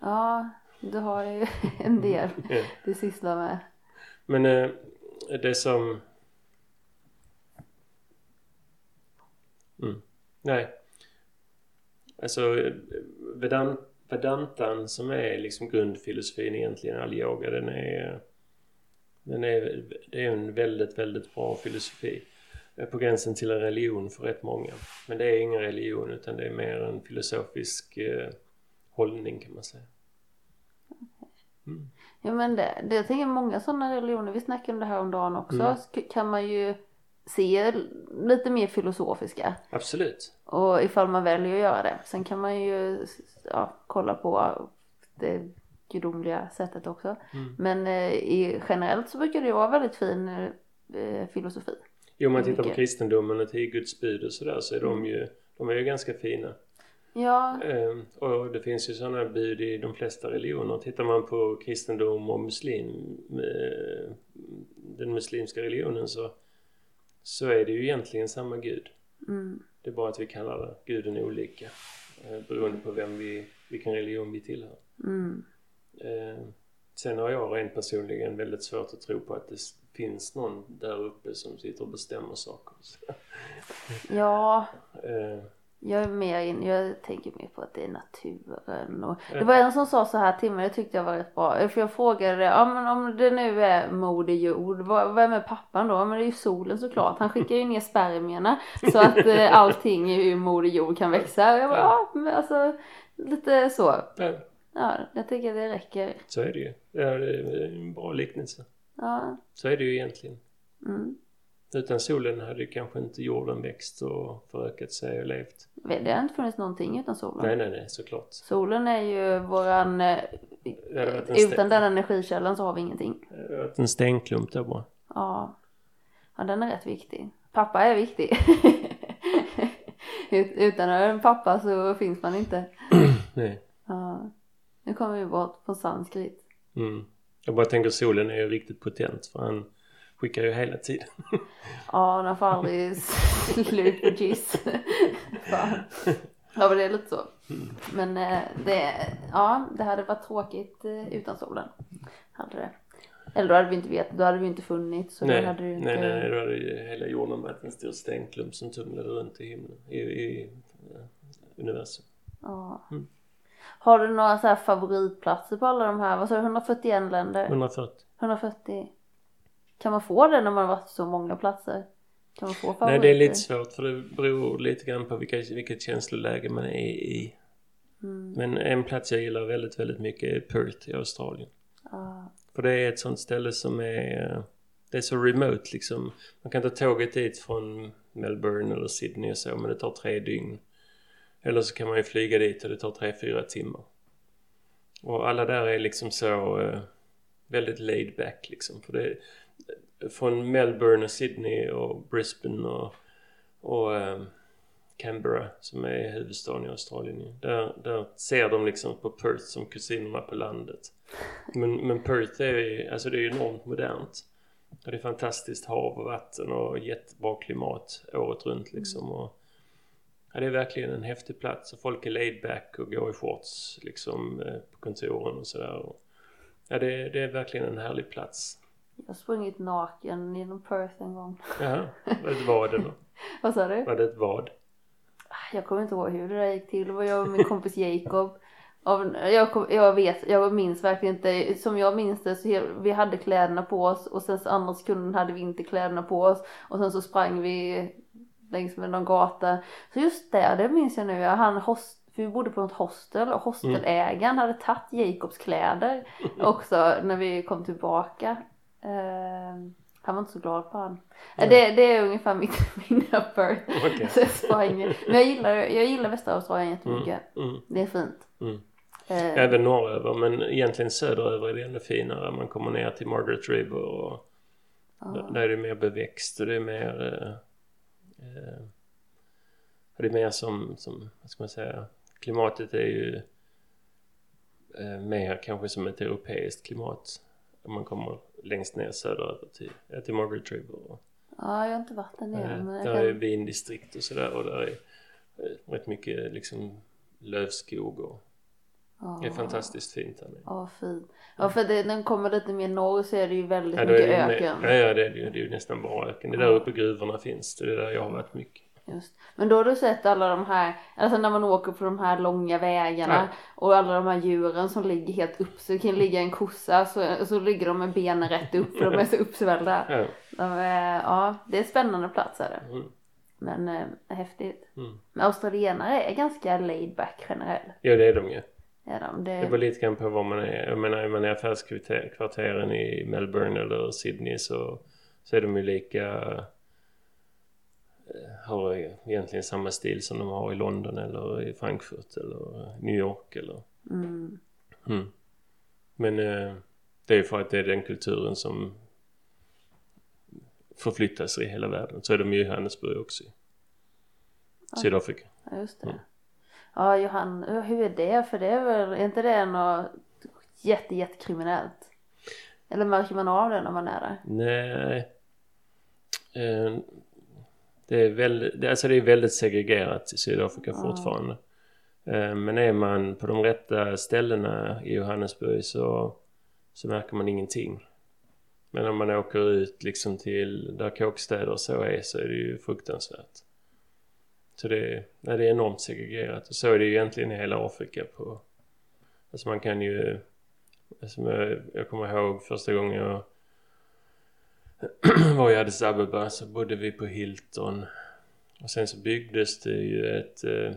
Ja. du har ju en del Ja. du sysslar med. Men eh, det som... Mm. Nej. Alltså eh, Vedan, Vedantan som är liksom grundfilosofin egentligen, all yoga, den är... Den är, det är en väldigt, väldigt bra filosofi. Eh, På gränsen till en religion för rätt många. Men det är ingen religion utan det är mer en filosofisk eh, hållning kan man säga. Mm. Ja men det, det jag tänker många sådana religioner, vi snackade om det här om dagen också, Mm. kan man ju se lite mer filosofiska. Absolut. Och ifall man väljer att göra det. Sen kan man ju ja, kolla på det gudomliga sättet också. Mm. Men eh, i, generellt så brukar det vara väldigt fin eh, filosofi. Jo, om man tittar på kristendomen och tio Guds bud och sådär så är de ju, de är ju ganska fina. Ja, Ehm, och det finns ju sådana bud i de flesta religioner. Tittar man på kristendom och muslim, eh, den muslimska religionen så, så är det ju egentligen samma gud. mm, Det är bara att vi kallar guden olika beroende på vem vi, vilken religion vi tillhör. mm, sen har jag rent personligen väldigt svårt att tro på att det finns någon där uppe som sitter och bestämmer saker. ja. Eh, Jag är mer in, jag tänker mer på att det är naturen och. Det var en som sa så här till mig, det tyckte jag var rätt bra. För jag frågade, ja men om det nu är moder jord, vad, vem är pappan då? Men det är ju solen såklart. Han skickar ju ner spermierna så att eh, allting ur moder jord kan växa. Och jag bara, ja men alltså lite så. Ja, Ja, jag tycker det räcker. så är det ju. Ja, det är en bra liknelse. Ja, Så är det ju egentligen. mm. Utan solen hade ju kanske inte jorden växt och förökat sig och levt. Det har inte funnits någonting utan solen. Nej, nej, nej, såklart. Solen är ju våran, eh, utan den energikällan så har vi ingenting. det varit en stenklump där bara. Ja. ja, den är rätt viktig. Pappa är viktig. Ut- Utan en pappa så finns man inte. Nej. Ja. Nu kommer vi bort från sanskrit. Mm. Jag bara tänker solen är ju riktigt potent för han skickar ju hela tiden. Ja, den får aldrig slut på giss. Ja, men det är lite så. Men eh, det, ja, det hade varit tråkigt eh, utan solen. Hade det. Eller då hade vi inte vetat, då hade vi inte funnits. Så nej, då hade du inte... nej, nej, nej, då hade ju hela jorden varit en stor stenklump som tumlade runt i himlen, i, i eh, universum. Ja. Mm. Har du några så här favoritplatser på alla de här, vad sa du, 141 länder? 140. 140? Kan man få det när man har varit på så många platser? Kan man få favoriter? Nej, det är lite svårt för det beror lite grann på vilka, vilket känsloläge man är i. Mm. Men en plats jag gillar väldigt, väldigt mycket är Perth i Australien. Ja. För det är ett sånt ställe som är... eh, Det är så remote liksom. Man kan ta tåget dit från Melbourne eller Sydney och så men det tar tre dygn. Eller så kan man ju flyga dit och det tar tre, fyra timmar. Och alla där är liksom så eh, väldigt laid back liksom. För det, från Melbourne och Sydney och Brisbane och, och eh, Canberra som är huvudstaden i Australien. Där, där ser de liksom på Perth som kusinerna på landet. Men, men Perth är ju, alltså det är ju enormt modernt. Och det är fantastiskt hav och vatten och jättebra klimat året runt liksom. Och, ja, det är verkligen en häftig plats och folk är laid back och går i shorts liksom eh, på kontoren och sådär. Ja, det, det är verkligen en härlig plats. Jag har sprungit naken genom Perth en gång. Jaha, var det ett vad eller? Vad sa du? Var det ett vad? Jag kommer inte ihåg hur det där gick till. Det var jag och min kompis Jacob. Av, jag, kom, jag vet, jag minns verkligen inte. Som jag minns det så he- vi hade kläderna på oss och sen så andra sekunden hade vi inte kläderna på oss. Och sen så sprang vi längs med någon gata. Så just det, det minns jag nu. Han host, för vi bodde på något hostel och hostelägaren hade tagit Jacobs kläder också när vi kom tillbaka. Eh, han var inte så glad på han. Eh, Det, det är ungefär mitt. Så jag sprang. Men jag gillar, jag gillar västra Australien jättemycket. Mm. Det är fint. Mm. Eh, Även norröver men egentligen söderöver är det ännu finare. Man kommer ner till Margaret River och ja. där är det mer beväxt och det är mer eh, eh, det är mer som, som, vad ska man säga, klimatet är ju eh, mer kanske som ett europeiskt klimat. Om man kommer längst ner söderöver till, ja, till Margaret River. Och, ja, jag har inte varit där nere. eh, men där kan... är vindistrikt och sådär och där är eh, rätt mycket liksom lövskog och Det är fantastiskt fint där nere. Ja, fint. Ja, för det, när den kommer lite mer norr så är det ju väldigt Ja, mycket det, öken. ja, ja, det är det ju. Det är ju nästan bara öken. Det är där uppe gruvorna finns. Det är där jag har varit mycket. Just. Men då har du sett alla de här, alltså när man åker på de här långa vägarna Ja. och alla de här djuren som ligger helt upp. Så det kan ligga en kossa så, så ligger de med benen rätt upp för de är så uppsvällda. Ja. De är, ja, det är en spännande plats är det. Mm. Men eh, häftigt. Mm. Men australienare är ganska laid back generellt. ja, det är de ju. Är de. Det Det, beror lite grann på var man är. Jag menar, är man i affärskvarteren i Melbourne eller Sydney så, så är de ju lika... eh, Har egentligen samma stil som de har i London eller i Frankfurt eller New York eller... mm, Mm. Men eh, det är ju för att det är den kulturen som förflyttas i hela världen. Så är de ju i Johannesburg också. Sydafrika. ja, just det. Mm. Ja, Johan, hur är det? För det är väl, är inte det något jätte, jättekriminellt? Eller märker man av det när man är där? Nej. Eh, Det är väldigt, det- alltså det är väldigt segregerat i Sydafrika fortfarande. Eh, Men är man på de rätta ställena i Johannesburg så, så märker man ingenting. Men om man åker ut liksom till där kåkstäder och så är så är det ju fruktansvärt. Så det är, nej, det är enormt segregerat och så är det ju egentligen i hela Afrika på... Alltså man kan ju... Alltså jag, jag kommer ihåg första gången jag var i Addis Abeba så bodde vi på Hilton. Och sen så byggdes det ju ett, eh,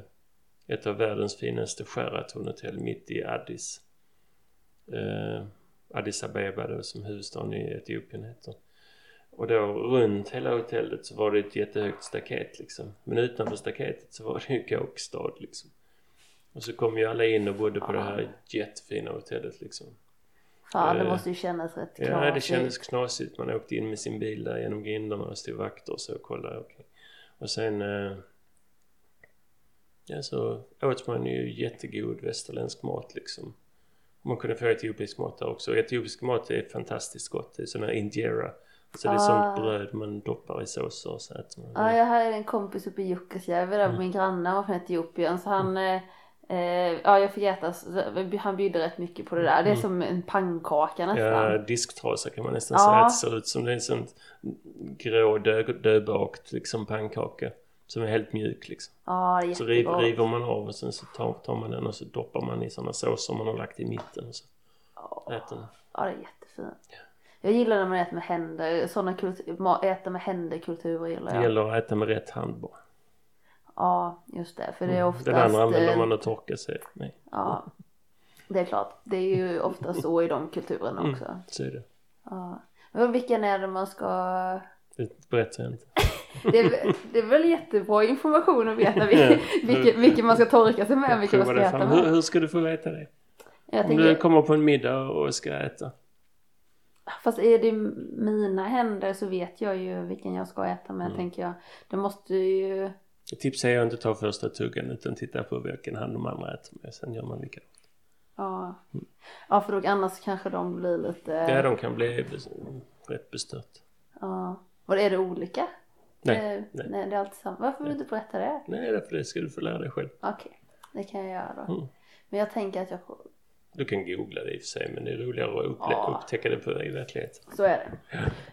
ett av världens finaste Sheraton-hotell mitt i Addis. Eh, Addis Abeba då som huvudstaden i Etiopien heter. Och då runt hela hotellet så var det ett jättehögt staket liksom. Men utanför staketet så var det ju kåkstad liksom. Och så kom ju alla in och bodde på det här jättefina hotellet liksom. Fan, det Eh, måste ju kännas rätt Ja, det knasigt. kändes knasigt. Man åkte in med sin bil där genom grindarna och stod vakter och så och kollade. okej. Och sen... Eh, ja, så åt man ju jättegod västerländsk mat liksom. Man kunde få etiopisk mat där också. Etiopisk mat är fantastiskt gott. Det är sån här injera. Så det är Ah. sånt bröd man doppar i såser och så äter man. Ja, jag hade en kompis uppe i Jukkasjärvi där Mm. min granne var från Etiopien så han eh, eh, Ja jag fick äta, han bjöd rätt mycket på det där. Det är som en pannkaka nästan. Mm. Ja, disktrasa kan man nästan Ja. säga att det ser ut som. Det är en sån grå dö, döbakt liksom pannkaka. Som är helt mjuk liksom. Ja, är Så riv, river man av och sen så tar, tar man den och så doppar man i sådana såser man har lagt i mitten och så äter den. Ja, det är jättefint. Jag gillar när man äter med händer, sådana kultur, äta med händer kulturer gillar Det jag. gäller att äta med rätt hand bara. Ja, just det. För det är oftast... Den andra använder eh, man att torka sig med. Ja, det är klart. Det är ju ofta så i de kulturerna Mm. också. Så är det. Ja. Men vilken är det man ska... Det berättar jag inte. Det är, det är väl jättebra information att veta vilken, vilken, vilken man ska torka sig med och vilken man ska det äta fram. Hur, med. hur ska du få veta det? Jag Om du tänker, kommer på en middag och ska äta. Fast är det mina händer så vet jag ju vilken jag ska äta med Mm. tänker jag. Det måste ju... Ett tips är att inte ta första tuggan utan titta på vilken hand de andra äter med. Sen gör man likadant. Ja, ja för då annars kanske de blir lite... Ja, de kan bli rätt bestört. Ja. Och är det olika? Nej, Eh, nej. nej. det är alltid samma. Varför vill du inte berätta det? Nej, därför det ska du få lära dig själv. Okej, det kan jag göra då. Mm. Men jag tänker att jag... Du kan googla det i och för sig men det är roligare att upple- Ja. upptäcka det på, i verkligheten. Så är det.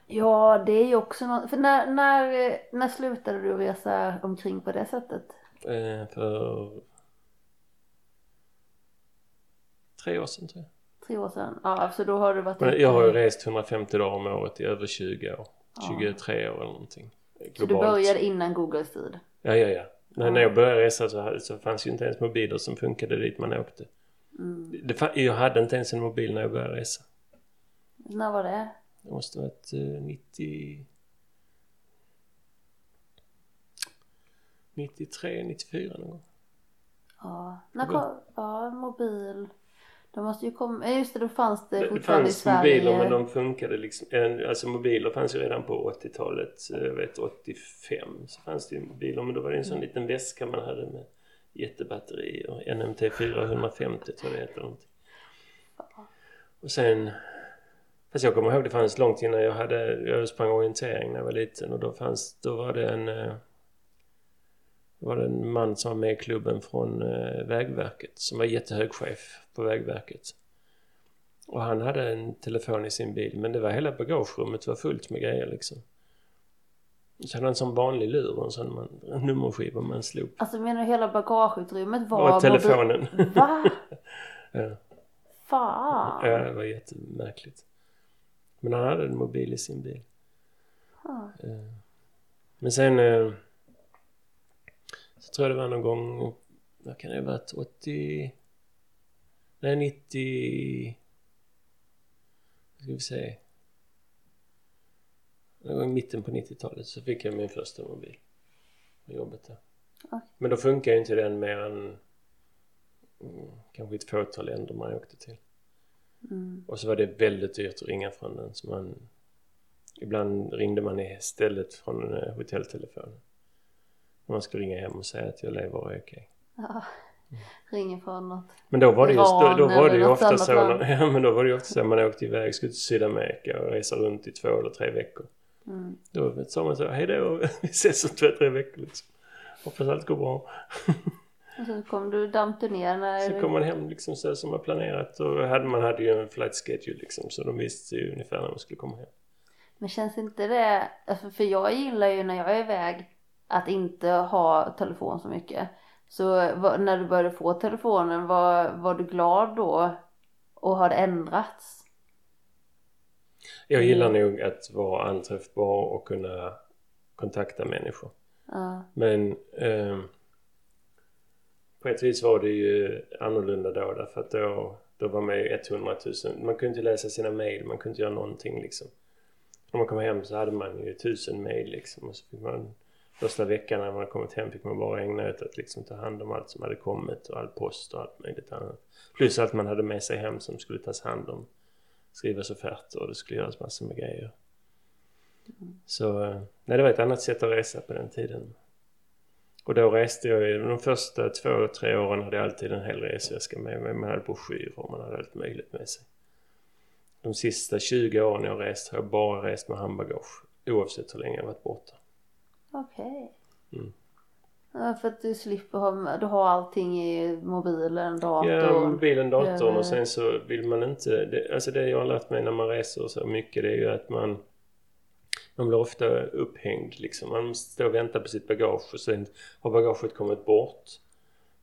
Ja, det är ju också något... För när, när, eh, när slutade du resa omkring på det sättet? Eh, för tre år sedan tror jag. Tre år sedan? Ja, så då har du varit Men jag har ju rest 150 dagar om året i över 20 år. 23 år eller någonting. Så du började innan Googles tid? Ja, ja, ja. När, när jag började resa så, så fanns ju inte ens mobiler som funkade dit man åkte. Mm. Det, jag hade inte ens en mobil när jag började resa. När var det? Det måste ha varit eh, 90... 93, 94 någon gång. Ja, när kom... Ja, mobil. De måste ju komma... Just det, då fanns det Det, det fortfarande i fanns Sverige. mobiler men de funkade liksom. Alltså mobiler fanns ju redan på 80-talet. eh, Jag vet 85 så fanns det ju mobiler men då var det en sån liten väska man hade med jättebatterier. NMT 450 tror jag det heter. Och sen... Fast jag kommer ihåg det fanns långt innan jag hade... Jag sprang orientering när jag var liten och då fanns... Då var det en... eh, Då var det en man som var med i klubben från eh, Vägverket som var jättehög chef på Vägverket. Och han hade en telefon i sin bil men det var hela bagagerummet var fullt med grejer liksom. Så hade han en sån vanlig lur och en sån man, en nummerskiva man slog. Alltså menar du hela bagageutrymmet var... Och telefonen. mobil- Va? Ja. Fan. Ja, det var jättemärkligt. Men han hade en mobil i sin bil. Ja. Eh, Men sen... eh, Så tror jag det var någon gång... Vad kan det ha varit? 80... Nej, 90... Vad ska vi säga? Någon gång i mitten på 90-talet så fick jag min första mobil. På jobbet där. Okej. Men då funkar ju inte den mer än... mm, Kanske ett fåtal länder man åkte till. Mm. Och så var det väldigt dyrt att ringa från den. Så man, ibland ringde man istället från eh, hotelltelefonen. Man skulle ringa hem och säga att jag lever och är okej. Ja. Ringer från något. Men då var det, just, då, Iran då var det ju ofta så. ja, men då var det ju ofta så man åkte iväg, skulle till Sydamerika och resa runt i två eller tre veckor. Mm. Då sa man så hej då, vi ses om två, tre veckor liksom. Hoppas allt går bra. Och så kom du, damp du ner när... Så kom man hem liksom så som man planerat och hade, man hade ju en flight schedule liksom så de visste ju ungefär när man skulle komma hem. Men känns inte det, alltså för jag gillar ju när jag är iväg att inte ha telefon så mycket. Så när du började få telefonen, var, var du glad då? Och har det ändrats? Jag gillar Mm. nog att vara anträffbar och kunna kontakta människor. Ja. Men ehm, på ett vis var det ju annorlunda då därför att då, då var man ju 100 000. Man kunde inte läsa sina mejl, man kunde inte göra någonting liksom. När man kom hem så hade man ju tusen mejl liksom och så fick man första veckan när man kommit hem fick man bara ägna åt att liksom ta hand om allt som hade kommit och all post och allt möjligt annat. Plus allt man hade med sig hem som skulle tas hand om. Skrivas offerter och det skulle göras massor med grejer. Så eh, nej, det var ett annat sätt att resa på den tiden. Och då reste jag ju, de första två, tre åren hade jag alltid en hel resväska med mig. Man hade broschyrer och man hade allt möjligt med sig. De sista 20 åren jag rest har jag bara rest med handbagage. Oavsett hur länge jag varit borta. Okej. Mm. Ja, för att du slipper ha, du har allting i mobilen, datorn. Ja, mobilen, datorn och sen så vill man inte... Det, alltså det jag har lärt mig när man reser så mycket det är ju att man... Man blir ofta upphängd liksom. Man måste stå och vänta på sitt bagage och sen har bagaget kommit bort.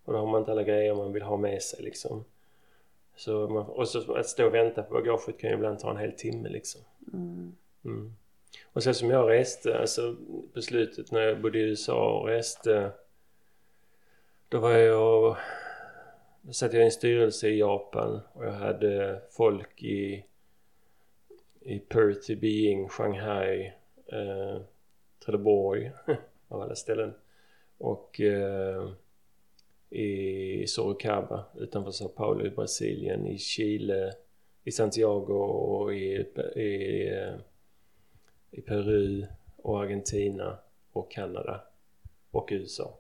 Och då har man inte alla grejer man vill ha med sig liksom. Så man, och så att stå och vänta på bagaget kan ju ibland ta en hel timme liksom. Mm. Mm. Och sen som jag reste, alltså på slutet när jag bodde i USA och reste. Då var jag... Då satt jag i en styrelse i Japan och jag hade folk i, i Perth, i Beijing, Shanghai, eh, Trelleborg av alla ställen. Och eh, i Sorocaba utanför Sao Paulo i Brasilien, i Chile, i Santiago och i, i, eh, i Peru och Argentina och Kanada och USA.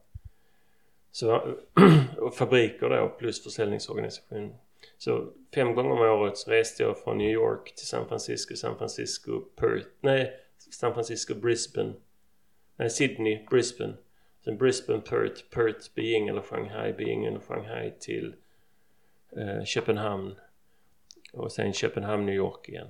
Så, och fabriker då plus försäljningsorganisation. Så fem gånger om året så reste jag från New York till San Francisco, San Francisco, Perth, nej San Francisco, Brisbane, nej Sydney, Brisbane. Sen Brisbane, Perth, Perth, Beijing eller Shanghai, Beijing eller Shanghai till eh, Köpenhamn och sen Köpenhamn, New York igen.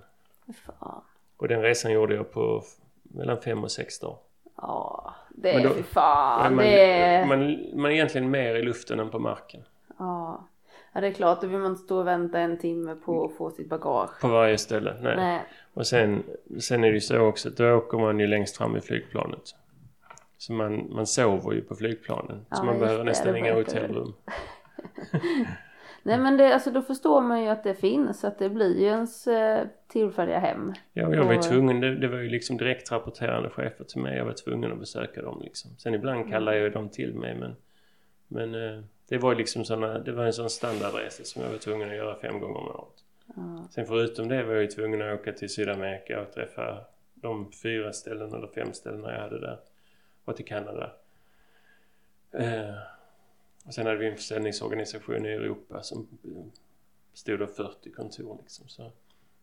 Fan. Och den resan gjorde jag på mellan fem och sex dagar. Ja, det är då- fy fan. man, det är... man, man är egentligen mer i luften än på marken. Ja. ja, det är klart. Då vill man inte stå och vänta en timme på att få sitt bagage. På varje ställe. Nej. Nej. Och sen, sen är det ju så också att då åker man ju längst fram i flygplanet. Så man, man sover ju på flygplanen. Ja, så man behöver det, nästan det inga hotellrum. Nej men det, alltså då förstår man ju att det finns. Att det blir ju ens eh, tillfälliga hem. Ja, och jag var ju tvungen. Det, det var ju liksom direkt rapporterande chefer till mig. Jag var tvungen att besöka dem liksom. Sen ibland kallade jag ju dem till mig men... Men eh, det var ju liksom såna, Det var en sån standardresa som jag var tvungen att göra fem gånger om året. Ja. Sen förutom det var jag ju tvungen att åka till Sydamerika och träffa de fyra ställen eller fem ställena jag hade där. Och till Kanada. Eh, och sen hade vi en försäljningsorganisation i Europa som bestod av 40 kontor liksom. Så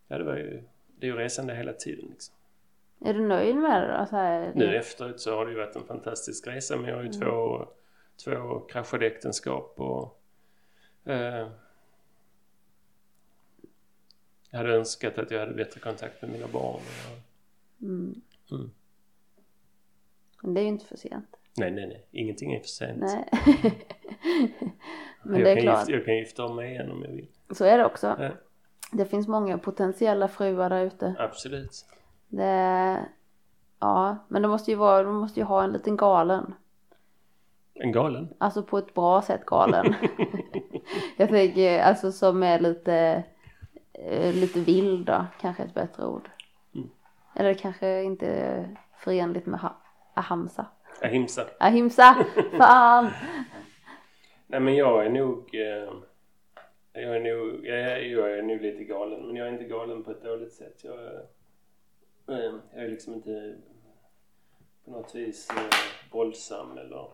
ja, det var ju, det är ju resande hela tiden liksom. Är du nöjd med det då? Så här, Nu efteråt så har det ju varit en fantastisk resa men jag har ju två två kraschade äktenskap och eh, jag hade önskat att jag hade bättre kontakt med mina barn. Mm. Mm. Men det är ju inte för sent. Nej, nej, nej. Ingenting är för sent. Nej. Men jag, det är kan klart. Gifta, jag kan gifta om mig igen om jag vill. Så är det också. Ja, Det finns många potentiella fruar där ute. absolut. Det... Ja, men det måste ju vara, de måste ju ha en liten galen. En galen. Alltså på ett bra sätt galen. jag tänker alltså som är lite, eh, lite vild då, kanske ett bättre ord. Mm. Eller kanske inte förenligt med ha- ahamsa. Ahimsa. Ahimsa, fan! Nej men jag är nog... Eh, jag är nog... Jag är, jag är nog lite galen. Men jag är inte galen på ett dåligt sätt. Jag är, eh, jag är liksom inte på något vis eh, våldsam eller...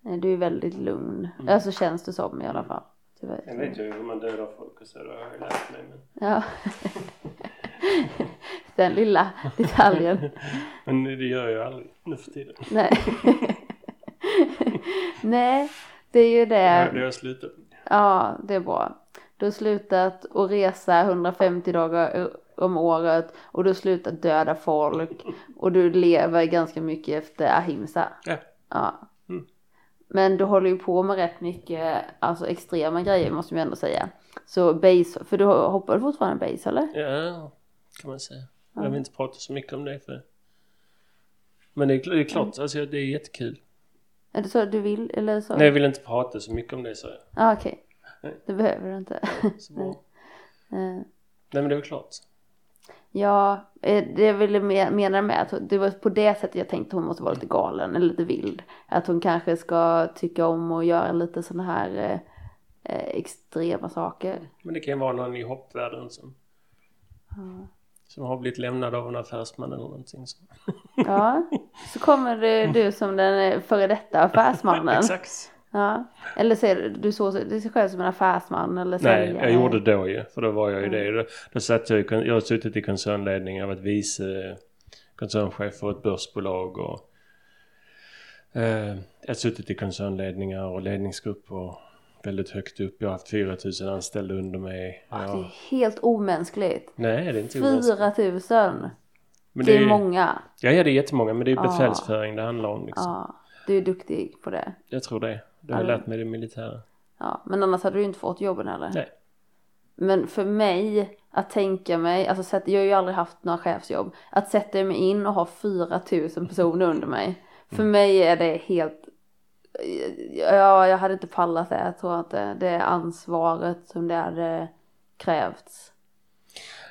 Nej, Du är väldigt lugn. Alltså känns det som i alla fall. Tyvärr. Jag vet ju hur man dödar folk och så. Det har jag lärt mig. Men, Ja. Den lilla detaljen. men det gör jag aldrig nu för tiden. Nej. Nej, det är ju Det det har jag slutat. Ja, det är bra. Du har slutat att resa 150 dagar om året och du har slutat döda folk och du lever ganska mycket efter ahimsa. Ja. Ja. Mm. Men du håller ju på med rätt mycket alltså extrema grejer måste man ju ändå säga. Så base, för du hoppar fortfarande base eller? Ja, kan man säga. Jag vill inte prata så mycket om det för... Men det är, det är klart, alltså det är jättekul. Är det så du vill eller så? Nej, jag vill inte prata så mycket om det så. Ja okej. Nej. Det behöver du inte. så bra. Eh, Nej men det är väl klart. Ja, eh, det jag ville me- mena med att det var på det sättet jag tänkte hon måste vara lite galen eller lite vild. Att hon kanske ska tycka om att göra lite sådana här eh, eh, extrema saker. Men det kan ju vara någon i hoppvärlden som, som har blivit lämnad av en affärsman eller någonting. Så. Ja, så kommer du som den eh, före detta affärsmannen. Exakt. Ja. Eller ser du, du så dig själv som en affärsman eller Nej, jag gjorde det då ju. För då var jag ju det. Då, då satt jag, i jag har suttit i koncernledning. Jag har varit vice koncernchef för ett börsbolag och eh, jag har suttit i koncernledningar och ledningsgrupper väldigt högt upp. Jag har haft 4000 anställda under mig. Ja, det Ja. är helt omänskligt. Nej, det är inte omänskligt. 4000. Men Det är många. Ja, ja, det är jättemånga. Men det är Ja. befälsföring det handlar om liksom. Ja, du är duktig på det. Jag tror det. Det har lärt mig det militära. Ja, men annars hade du inte fått jobben heller. Nej. Men för mig att tänka mig, alltså jag har ju aldrig haft några chefsjobb. Att sätta mig in och ha 4000 personer under mig. För Mm. mig är det helt, ja jag hade inte pallat det. Jag tror inte det är ansvaret som det hade krävts.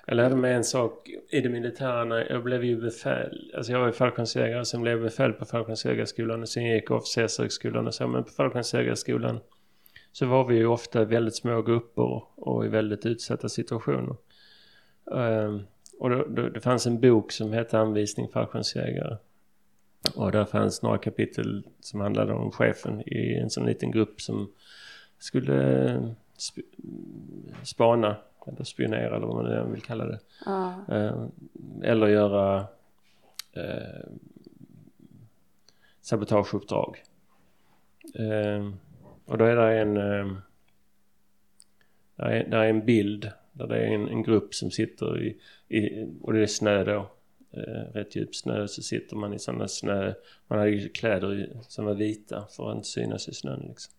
Jag lärde mig en sak i det militära när jag blev ju befäl. Alltså jag var ju fallskärmsjägare sen blev jag befäl på fallskärmsjägarskolan och sen gick jag officershögskolan och så. Men på fallskärmsjägarskolan så var vi ju ofta väldigt små grupper och i väldigt utsatta situationer. Ehm, och då, då, det fanns en bok som hette Anvisning fallskärmsjägare. Och där fanns några kapitel som handlade om chefen i en sån liten grupp som skulle sp spana eller spionera eller vad man nu vill kalla det. Ja, Eh, eller göra eh, sabotageuppdrag. Eh, och då är det en, eh, där är, där är en bild där det är en, en grupp som sitter i, i och det är snö då. Eh, rätt djup snö så sitter man i sådana snö, man hade ju kläder som var vita för att inte synas i snön liksom.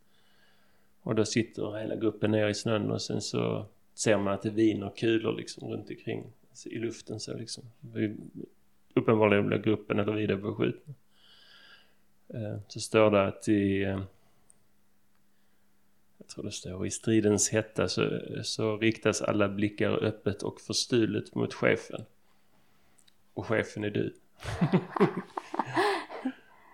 Och då sitter hela gruppen ner i snön och sen så ser man att det viner kulor liksom runt omkring i luften så liksom. Vi- Uppenbarligen blir gruppen eller vi det beskjutna. Eh, Så står det att i eh, jag tror det står i stridens hetta så, så riktas alla blickar öppet och förstulet mot chefen. Och chefen är du.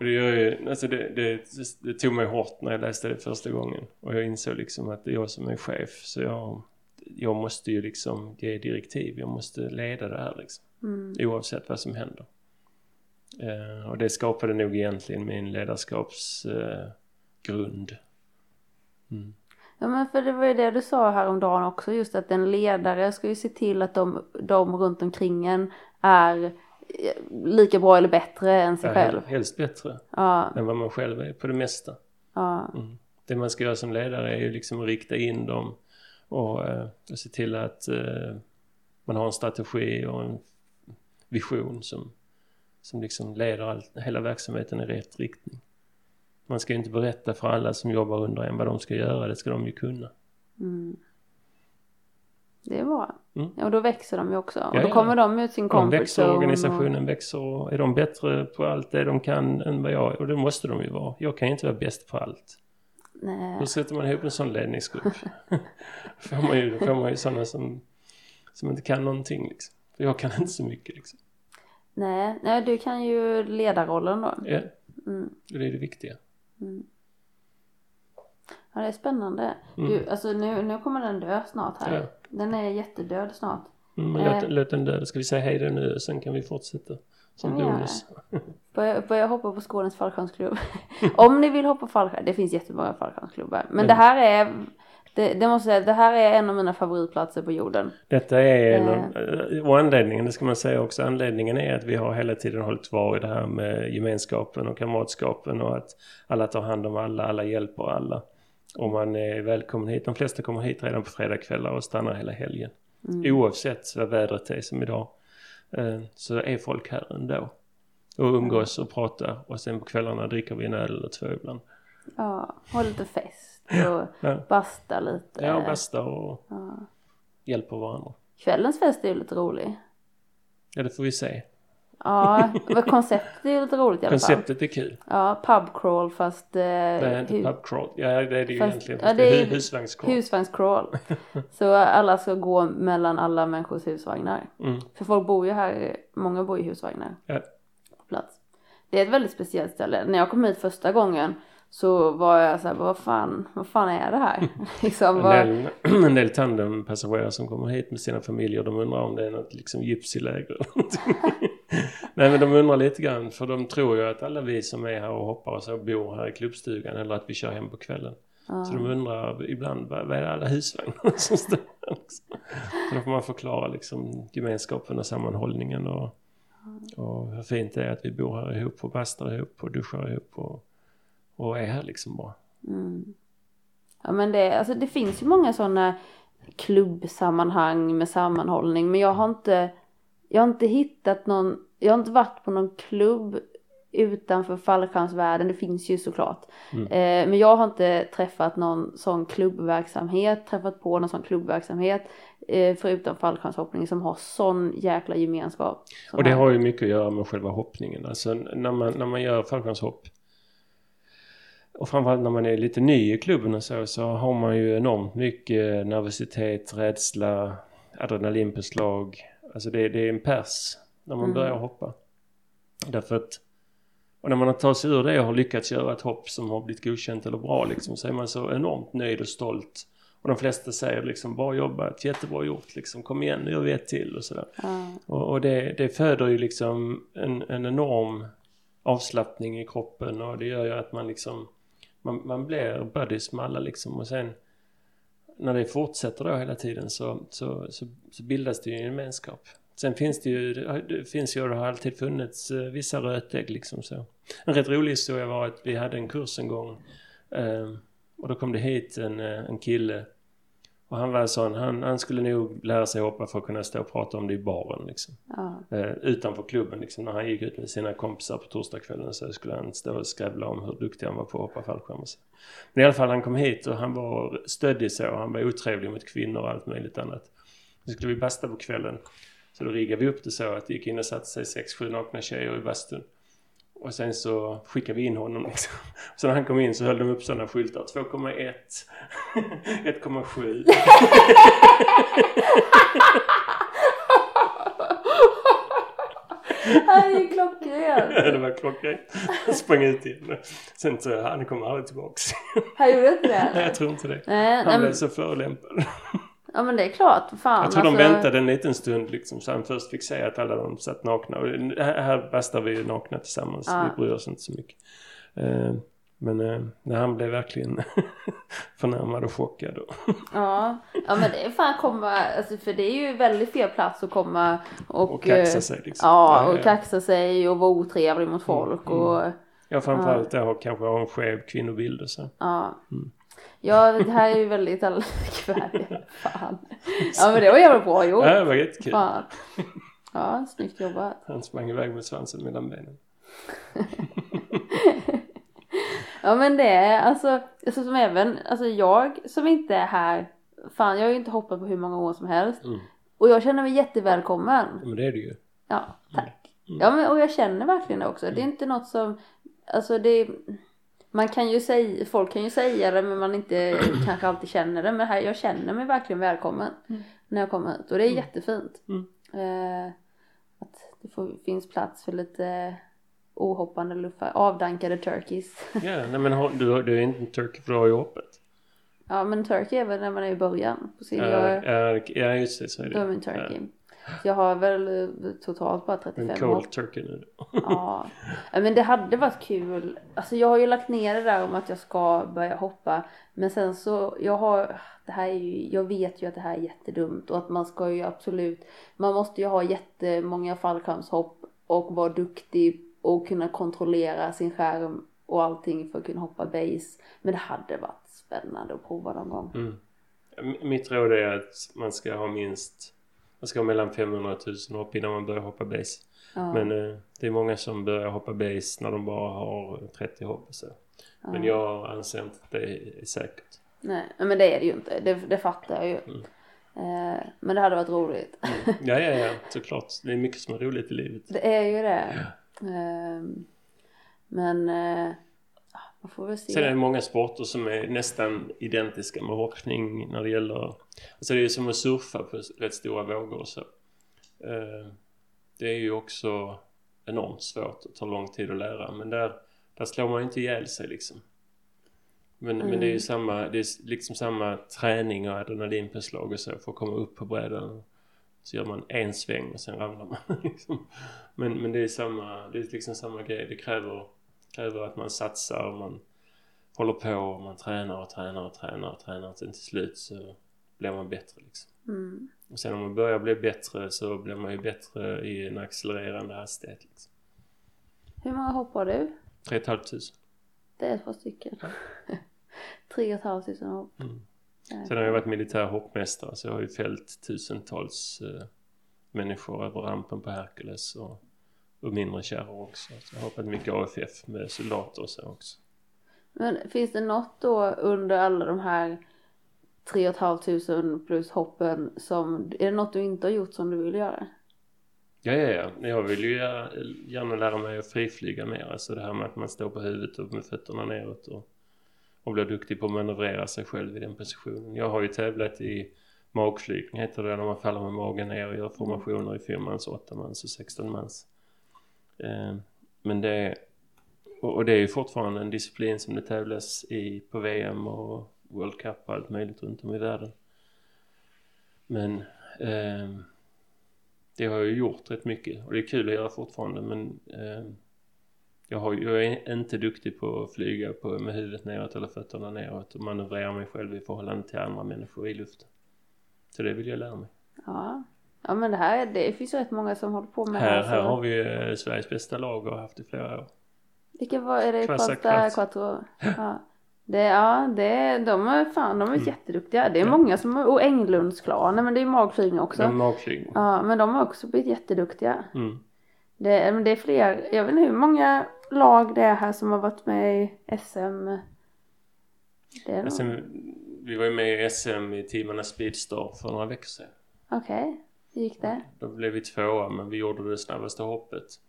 Och det, gör ju, alltså det, det, det tog mig hårt när jag läste det första gången. Och jag insåg liksom att det är jag som är chef. Så jag, jag måste ju liksom ge direktiv. Jag måste leda det här liksom. mm. Oavsett vad som händer. Eh, och det skapade nog egentligen min ledarskapsgrund. Eh, grund. mm. ja men för det var ju det du sa häromdagen också just att en ledare ska ju se till att de, de runt omkring en är eh, lika bra eller bättre än sig Ja, själv. Helst bättre Ja, än vad man själv är på det mesta. Ja. Mm. Det man ska göra som ledare är ju liksom att rikta in dem och, eh, och se till att eh, man har en strategi och en vision som, som liksom leder all, hela verksamheten i rätt riktning. Man ska ju inte berätta för alla som jobbar under en vad de ska göra, det ska de ju kunna. Mm. Det är bra. Mm. Ja, och då växer de ju också. Och Ja, då ja. kommer de ut sin De comfort växer, zone. organisationen växer och är de bättre på allt det de kan än vad jag är, och det måste de ju vara. Jag kan ju inte vara bäst på allt. Och, nej. Hur sätter man ihop en sån ledningsgrupp? får man ju, då får man ju sådana som, som inte kan någonting liksom. För jag kan inte så mycket liksom. nej, nej, du kan ju ledarrollen då. Ja, Mm. och det är det viktiga. Ja, det är spännande. Mm. Du, alltså nu, nu kommer den dö snart här. Ja. Den är jättedöd snart. Mm, men låt, låt den dö. Ska vi säga hej då nu och sen kan vi fortsätta. Som bonus. Börja, börja hoppa på Skånes fallskärmsklubb. Om ni vill hoppa fallskärm. Det finns jättemånga fallskärmsklubbar. Men Mm. det här är, det, det måste jag det här är en av mina favoritplatser på jorden. Detta är en Eh. av, och anledningen, det ska man säga också, anledningen är att vi har hela tiden hållit kvar i det här med gemenskapen och kamratskapen och att alla tar hand om alla, alla hjälper alla. Och man är välkommen hit. De flesta kommer hit redan på fredagskvällar och stannar hela helgen. Mm. Oavsett vad vädret är som idag. eh, Så är folk här ändå. Och umgås och pratar och sen på kvällarna dricker vi en öl eller två ibland. Ja, ha lite fest och Ja, basta lite. ja bästa och Ja. hjälper varandra. Kvällens fest är ju lite rolig. Ja, det får vi se. Ja, men konceptet är lite roligt i alla fall. Konceptet är kul. Ja, pub crawl fast eh, Det är inte pub crawl. Ja, det är det ju Fast- egentligen. ja, Fast det det är husvagnscrawl. husvagnscrawl. Så alla ska gå mellan alla människors husvagnar. Mm. För folk bor ju här, många bor i husvagnar. Ja. På plats. Det är ett väldigt speciellt ställe. När jag kom hit första gången så var jag så här, vad fan, vad fan är det här? liksom, En del, en del tandempassagerare som kommer hit med sina familjer de undrar om det är något liksom gypsyläger eller någonting. Nej men de undrar lite grann för de tror ju att alla vi som är här och hoppar och så bor här i klubbstugan eller att vi kör hem på kvällen. ja. Så de undrar ibland vad, är det alla husvagnar som står här? Så då får man förklara liksom gemenskapen och sammanhållningen och, och hur fint det är att vi bor här ihop och bastar ihop och duschar ihop och, och är här liksom bara. Mm. Ja men det, alltså det finns ju många sådana klubbsammanhang med sammanhållning men jag har inte jag har inte hittat någon, jag har inte varit på någon klubb utanför fallskärmsvärlden, det finns ju såklart. Mm. Eh, men jag har inte träffat någon sån klubbverksamhet, träffat på någon sån klubbverksamhet eh, förutom fallskärmshoppning som har sån jäkla gemenskap. Och det här. har ju mycket att göra med själva hoppningen. Alltså när man, när man gör fallskärmshopp och framförallt när man är lite ny i klubben och så, så har man ju enormt mycket nervositet, rädsla, adrenalinpåslag. Alltså det, det är en pers när man Mm. börjar hoppa. Därför att, och när man har tagit sig ur det och har lyckats göra ett hopp som har blivit godkänt eller bra liksom, så är man så enormt nöjd och stolt. Och de flesta säger liksom bra jobbat, jättebra gjort liksom, kom igen nu gör vi ett till och sådär. Ja. Och, och det, det föder ju liksom en, en enorm avslappning i kroppen och det gör ju att man liksom man, man blir buddies med alla liksom och sen när det fortsätter då hela tiden så, så, så, så bildas det ju en gemenskap. Sen finns det ju, det finns ju och det har alltid funnits eh, vissa rötägg liksom så. En rätt rolig historia var att vi hade en kurs en gång eh, och då kom det hit en, eh, en kille och han var sån, han, han skulle nog lära sig hoppa för att kunna stå och prata om det i baren liksom. Ja. Eh, utanför klubben liksom. När han gick ut med sina kompisar på torsdagskvällen så skulle han stå och skrävla om hur duktig han var på att hoppa fallskärm och så. Men i alla fall han kom hit och han var stöddig så. Han var otrevlig mot kvinnor och allt möjligt annat. Så skulle vi basta på kvällen. Så då riggade vi upp det så att det gick in och satte sig sex, sju nakna tjejer i bastun. Och sen så skickade vi in honom liksom. Så när han kom in så höll de upp sådana skyltar. 2,1 1,7 Det här är ju klockrent. det var klockrent. Han sprang ut igen. Sen så, han kommer aldrig tillbaks. Han gjorde inte det? Nej, jag tror inte det. Nej, nej, Han blev men, så förolämpad. Ja men det är klart. Fan, Jag tror de alltså, väntade en liten stund liksom. Så han först fick säga att alla de satt nakna. Och här, bastar vi ju nakna tillsammans. Ja. Vi bryr oss inte så mycket. Eh, men eh, när han blev verkligen förnärmad och chockad. Och Ja, ja men det är fan komma, alltså för det är ju väldigt fel plats att komma och, Och kaxa sig liksom. Ja, Ja, och ja. kaxa sig och vara otrevlig mot folk Mm, och Ja, framförallt har kanske har en skev kvinnobild och så. Ja. Mm. Ja, det här är ju väldigt likvärdigt. Fan. Ja, men det var jävla bra gjort. Ja, det var jättekul. Fan. Ja, snyggt jobbat. Han sprang iväg med svansen mellan benen. Ja men det är alltså, alltså som även, alltså jag som inte är här, fan jag har ju inte hoppat på hur många år som helst. Mm. Och jag känner mig jättevälkommen. Ja, men det är det ju. Ja, tack. Mm. Ja men och jag känner verkligen det också. Det är inte något som, alltså det man kan ju säga, folk kan ju säga det men man inte kanske alltid känner det. Men här, jag känner mig verkligen välkommen Mm. när jag kommer hit. Och det är jättefint. Mm. Eh, att det får, finns plats för lite ohoppande luffar, avdankade turkeys. Ja, nej men har, du, du är inte en turkey för du har ju hoppet. Ja men turkey är väl när man är i början. På sin, Ja, ja, ja, just det. Så är då är det. min turkey. Så jag har väl eh, totalt bara Ja, 35 en cold turkey nu. Ja. men det hade varit kul. Alltså jag har ju lagt ner det där om att jag ska börja hoppa. Men sen så, jag har, det här är ju, jag vet ju att det här är jättedumt och att man ska ju absolut, man måste ju ha jättemånga fallskärmshopp och vara duktig och kunna kontrollera sin skärm och allting för att kunna hoppa base. Men det hade varit spännande att prova någon gång. Mm. Mitt råd är att man ska ha minst man ska ha mellan 500 och 1000 hopp innan man börjar hoppa base. Ja. Men eh, det är många som börjar hoppa base när de bara har 30 hopp och så. Men jag anser inte att det är säkert. Nej, men det är det ju inte. Det, det fattar jag ju. Mm. Eh, men det hade varit roligt. Ja, ja, ja, såklart. Det är mycket som är roligt i livet. Det är ju det. Ehm, men eh, ah, man får väl se. Sen är det många sporter som är nästan identiska med hoppning när det gäller... Alltså det är som att surfa på rätt stora vågor och så. Eh, Det är ju också enormt svårt och tar lång tid att lära. Men där, där slår man ju inte ihjäl sig liksom. Men, men det är ju samma, det är liksom samma träning och adrenalinpåslag och så för att komma upp på brädan. Så gör man en sväng och sen ramlar man liksom. Men, men det är samma, det är liksom samma grej. Det kräver, kräver att man satsar och man håller på och man tränar och tränar och tränar och tränar. Sen till slut så blir man bättre liksom. Mm. Och sen om man börjar bli bättre så blir man ju bättre i en accelererande hastighet liksom. Hur många hoppar du? 3 500. Det är ett par stycken. Tre och ett halvt tusen hopp. Mm. Sen har jag varit militär hoppmästare så jag har ju fällt tusentals eh, människor över rampen på Hercules och, och mindre kärror också. Så jag har hoppat mycket AFF med soldater och så också. Men finns det något då under alla de här tre och ett halvt tusen plus hoppen som, är det något du inte har gjort som du vill göra? Ja, ja, ja. Jag vill ju gärna lära mig att friflyga mer. Alltså det här med att man står på huvudet och med fötterna neråt och, och blir duktig på att manövrera sig själv i den positionen. Jag har ju tävlat i magflygning heter det när man faller med magen ner och gör formationer i fyrmans, åttamans och sextonmans. Eh, men det och, och det är ju fortfarande en disciplin som det tävlas i på VM och World Cup och allt möjligt runt om i världen. Men eh, det har jag ju gjort rätt mycket och det är kul att göra fortfarande men eh, jag, har, jag är inte duktig på att flyga på, med huvudet neråt eller fötterna neråt och manövrera mig själv i förhållande till andra människor i luften. Så det vill jag lära mig. Ja. Ja men det här, det finns ju rätt många som håller på med det Här, så- här har vi eh, Sveriges bästa lag och har haft i flera år. Vilka var, är det Quasta Quattro. Ja. Det, ja, det, de är fan, de är Mm. jätteduktiga. Det är Ja. många som, och Englundsklanen, men det är magflygning också. Men magflygning. Ja, men de har också blivit jätteduktiga. Mm. Det, men det är fler, jag vet inte hur många lag det är här som har varit med i SM. Det är Sen, vi var ju med i SM i teamarna Speedstar för några veckor sedan. okej. Hur gick det? Då blev vi tvåa men vi gjorde det snabbaste hoppet.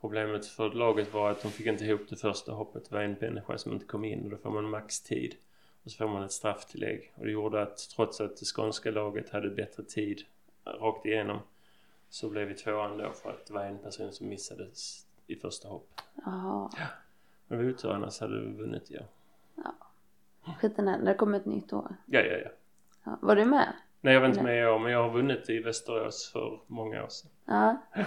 Problemet för laget var att de fick inte ihop det första hoppet. Det var en människa som inte kom in och då får man maxtid. Och så får man ett strafftillägg. Och det gjorde att trots att det skånska laget hade bättre tid rakt igenom så blev vi tvåan då för att det var en person som missades i första hoppet. Jaha. Men det var otur annars hade vi vunnit ja. Skiten är, det kommer ett nytt år. Ja, ja, ja. Ja. Var du med? Nej jag var inte med i år men jag har vunnit i Västerås för många år sedan. Ja,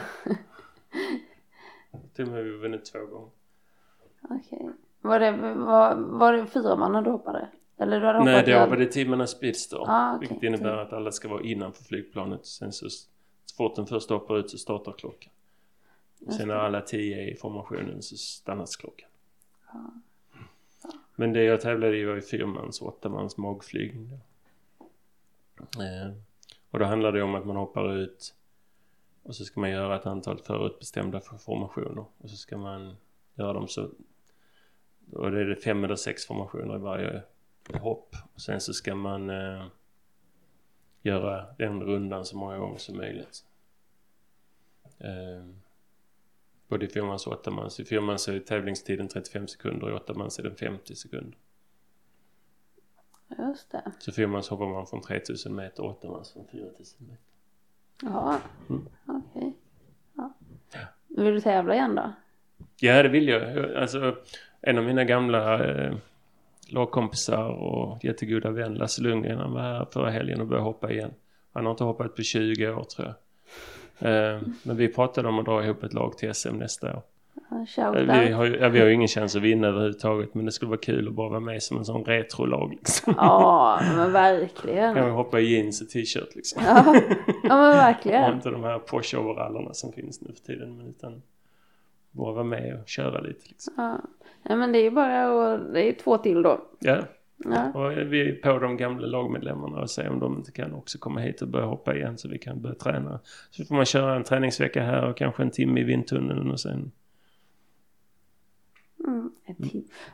Till och med vi vunnit två gånger. okej. Var det, var, var det fyra man du hoppade? Eller du hade Nej, då var det teamarna Speedstar. Ah, okej. Vilket innebär att alla ska vara innanför flygplanet. Sen så, så fort den första hoppar ut så startar klockan. Sen när alla tio är i formationen så stannas klockan. Men det jag tävlade i var ju fyrmans och åttamans magflygning. Eh, och då handlar det om att man hoppar ut och så ska man göra ett antal förutbestämda formationer och så ska man göra dem så och det är det fem eller sex formationer i varje hopp och sen så ska man eh, göra den rundan så många gånger som möjligt. Eh, både i fyrmans och åttamans. I fyrmans är tävlingstiden 35 sekunder och i åttamans är den 50 sekunder. Just det. Så fyrmans hoppar man från 3000 meter och åttamans från 4000 meter. Ja, Mm. okej. Ja. Vill du tävla igen då? Ja, det vill jag. Jag- Alltså, en av mina gamla eh, lagkompisar och jättegoda vän Lasse Lundgren, han var här förra helgen och började hoppa igen. Han har inte hoppat på 20 år tror jag. Eh, men vi pratade om att dra ihop ett lag till SM nästa år. Vi har, ju, ja, vi har ju ingen chans att vinna överhuvudtaget men det skulle vara kul att bara vara med som en sån retrolag liksom. Ja, men Kan vi verkligen. hoppa i jeans och t-shirt liksom. Ja, ja men Och verkligen. inte de här Porsche-overallerna som finns nu för tiden men utan bara vara med och köra lite liksom. Ja. ja, men det är ju bara att, det är två till då. Ja, Ja, och vi är på de gamla lagmedlemmarna och se om de inte kan också komma hit och börja hoppa igen så vi kan börja träna. Så får man köra en träningsvecka här och kanske en timme i vindtunneln och sen... mm.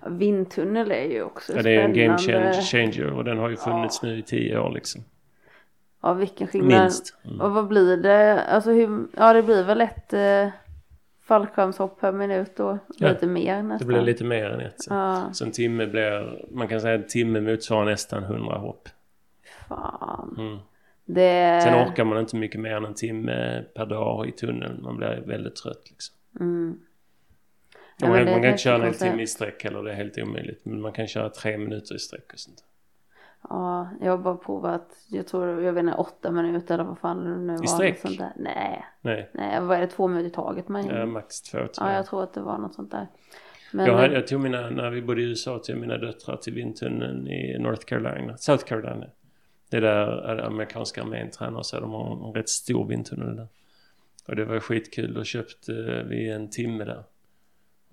Ja, Vindtunnel är ju också Ja, det är en game spännande. change- changer och den har ju funnits nu i tio år liksom. Ja, vilken skillnad. Minst. Mm. Och vad blir det? Alltså hur, ja det blir väl ett eh, fallskärmshopp per minut då. Ja, Lite mer Det nästan. blir lite mer än ett. Så. Ja, så en timme blir... Man kan säga att en timme motsvarar nästan 100 hopp. fan. Mm. Det... Sen orkar man inte mycket mer än en timme per dag i tunneln. Man blir väldigt trött liksom. Mm. Ja, man, man kan inte köra en konstigt. timme i sträck heller, det är helt omöjligt. Men man kan köra tre minuter i sträck och sånt. Ja, jag har bara provat, jag tror, jag vet inte, åtta minuter eller vad fan det nu var. sträck? något Sånt där. Nej, Nej, nej, vad är det, två minuter i taget? Man... äh, max två tror ja, jag. jag tror att det var något sånt där. Men, Jag, hade, jag tog mina, när vi bodde i USA, tog jag mina döttrar till vindtunneln i North Carolina, South Carolina. Det är där amerikanska armén tränar så de har en rätt stor vindtunnel där. Och det var skitkul, då köpte vi en timme där.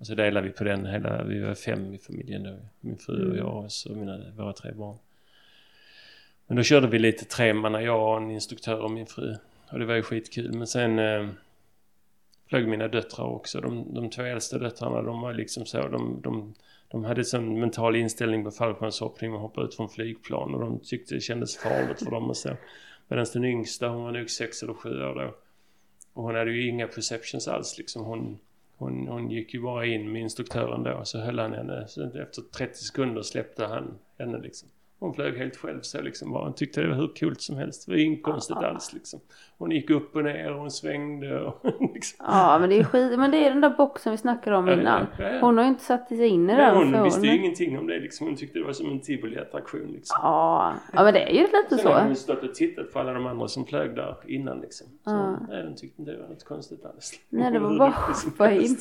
Och så delade vi på den hela, vi var fem i familjen då. Min fru och Mm. jag och så mina, våra tre barn. Men då körde vi lite tremanna, jag och en instruktör och min fru. Och det var ju skitkul. Men sen eh, flög mina döttrar också. De, de två äldsta döttrarna, de var liksom så, de, de, de hade sån mental inställning på fallskärmshoppning och hoppa ut från flygplan och de tyckte det kändes farligt för dem och så. Medan den yngsta, hon var nog sex eller sju år då. Och hon hade ju inga perceptions alls liksom. Hon, hon, hon gick ju bara in med instruktören då så höll han henne. Så efter 30 sekunder släppte han henne liksom. Hon flög helt själv så liksom bara. Hon tyckte det var hur coolt som helst. Det var inget konstigt alls liksom. Hon gick upp och ner och hon svängde och liksom. Ja, men det är skit, men det är den där boxen vi snackade om Ja, innan. ja, ja. Hon har ju inte satt sig in i den. hon visste ju hon- ingenting om det liksom. Hon tyckte det var som en tivoliattraktion liksom. Ja, ja, men det är ju lite Sen har hon så. ju stått och tittat på alla de andra som flög där innan liksom. Så Ja. nej, den tyckte inte det var något konstigt alls. Nej, det var bara hoppa in.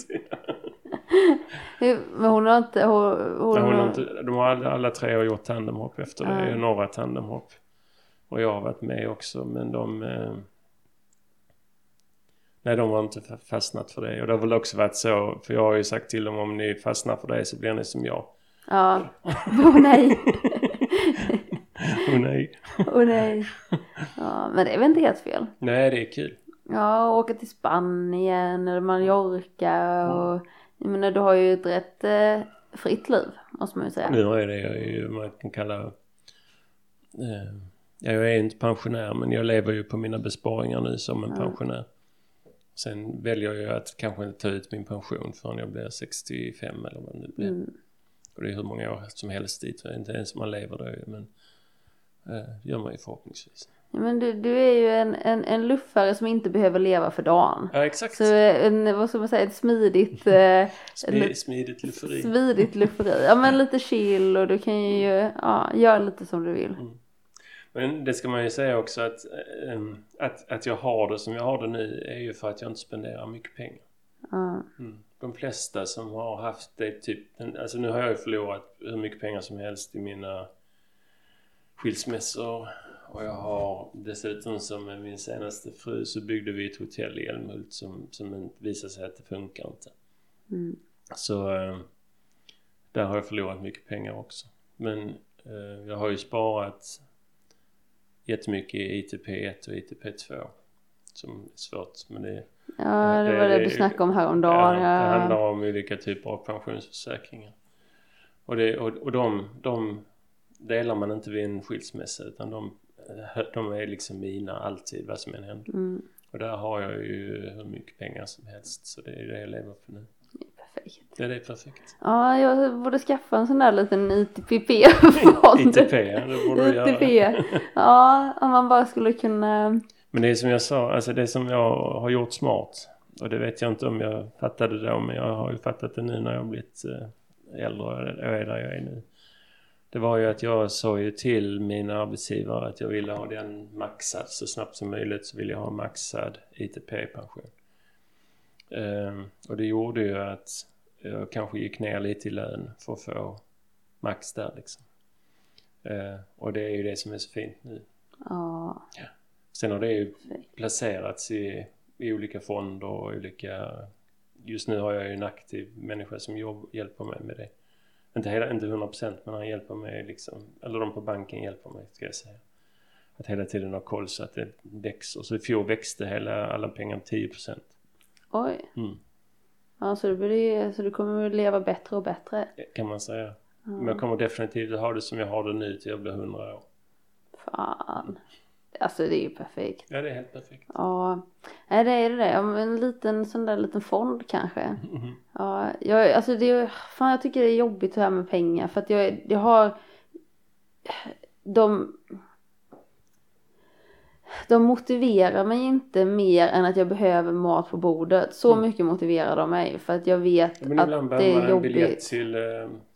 Men hon har inte, hon, hon, hon har inte, de har alla, alla tre har gjort tandemhopp efter det. Ja. Några tandemhopp. Och jag har varit med också men de... Eh, nej de har inte fa- fastnat för det. Och det har väl också varit så. För jag har ju sagt till dem om ni fastnar för det så blir ni som jag. Ja. Åh nej. Och nej. Åh nej. Ja, men det är väl inte helt fel. Nej det är kul. Ja, åka till Spanien eller Mallorca och jag menar du har ju ett rätt eh, fritt liv måste man ju säga. Nu är det jag är ju man kan kalla... Eh, ja, jag är inte pensionär men jag lever ju på mina besparingar nu som en Ja. pensionär. Sen väljer jag att kanske inte ta ut min pension förrän jag blir 65 eller vad det nu blir. Mm. Och det är hur många år som helst dit. Inte ens om man lever då ju, men eh, det gör man ju förhoppningsvis. Men du, du är ju en, en, en luffare som inte behöver leva för dagen. Ja exakt. Så eh, en, vad ska man säga, ett smidigt, eh, Smi- smidigt lufferi. smidigt lufferi. Ja men lite chill och du kan ju ja, göra lite som du vill. Men det ska man ju säga också att, eh, att, att jag har det som jag har det nu är ju för att jag inte spenderar mycket pengar. Ja. Mm. De flesta som har haft det typ, alltså nu har jag ju förlorat hur mycket pengar som helst i mina skilsmässor och jag har dessutom som med min senaste fru så byggde vi ett hotell i Älmhult som, som visade sig att det funkar inte. Mm. Så, eh, där har jag förlorat mycket pengar också. Men eh, jag har ju sparat jättemycket i ITP1 och ITP2 som är svårt men det, Ja, det var det, du snackade om häromdagen. ja, det handlar om olika typer av pensionsförsäkringar. Och, det, och, och de, de delar man inte vid en skilsmässa utan de, de är liksom mina alltid vad som än händer. Mm, Och där har jag ju hur mycket pengar som helst så det är det jag lever på nu. perfekt. Ja, det är perfekt. Ja, jag borde skaffa en sån där liten ITP-fond. ITP, det borde du ITP. göra. Ja, om man bara skulle kunna... Men det är som jag sa, alltså det som jag har gjort smart. Och det vet jag inte om jag fattade då, men jag har ju fattat det nu när jag har blivit eh, äldre och är där jag är nu. Det var ju att jag sa ju till mina arbetsgivare att jag ville ha den maxad så snabbt som möjligt så ville jag ha maxad ITP-pension. Ehm, och det gjorde ju att jag kanske gick ner lite i lön för att få max där liksom. Ehm, och det är ju det som är så fint nu. Ja, Sen har det ju placerats i, i olika fonder och olika... Just nu har jag ju en aktiv människa som jobb, hjälper mig med det. Inte, hela, inte 100% men han hjälper mig liksom, eller de på banken hjälper mig ska jag säga. Att hela tiden ha koll så att det växer. Så i fjol växte hela, alla pengar 10%. Oj. Mm, Ja, så, blir, så du kommer att leva bättre och bättre. kan man säga. Men jag kommer definitivt ha det som jag har det nu till jag blir 100 år. Fan. Alltså det är ju perfekt. Ja, det är helt perfekt. Ja, nej det är det. Ja, En liten sån där liten fond kanske. Mhm. Ja, jag, alltså det är, fan jag tycker det är jobbigt det här med pengar för att jag, jag har de de motiverar mig inte mer än att jag behöver mat på bordet. Så Mm. mycket motiverar de mig för att jag vet Men att ibland det behöver man är en biljett jobbigt. till, eh,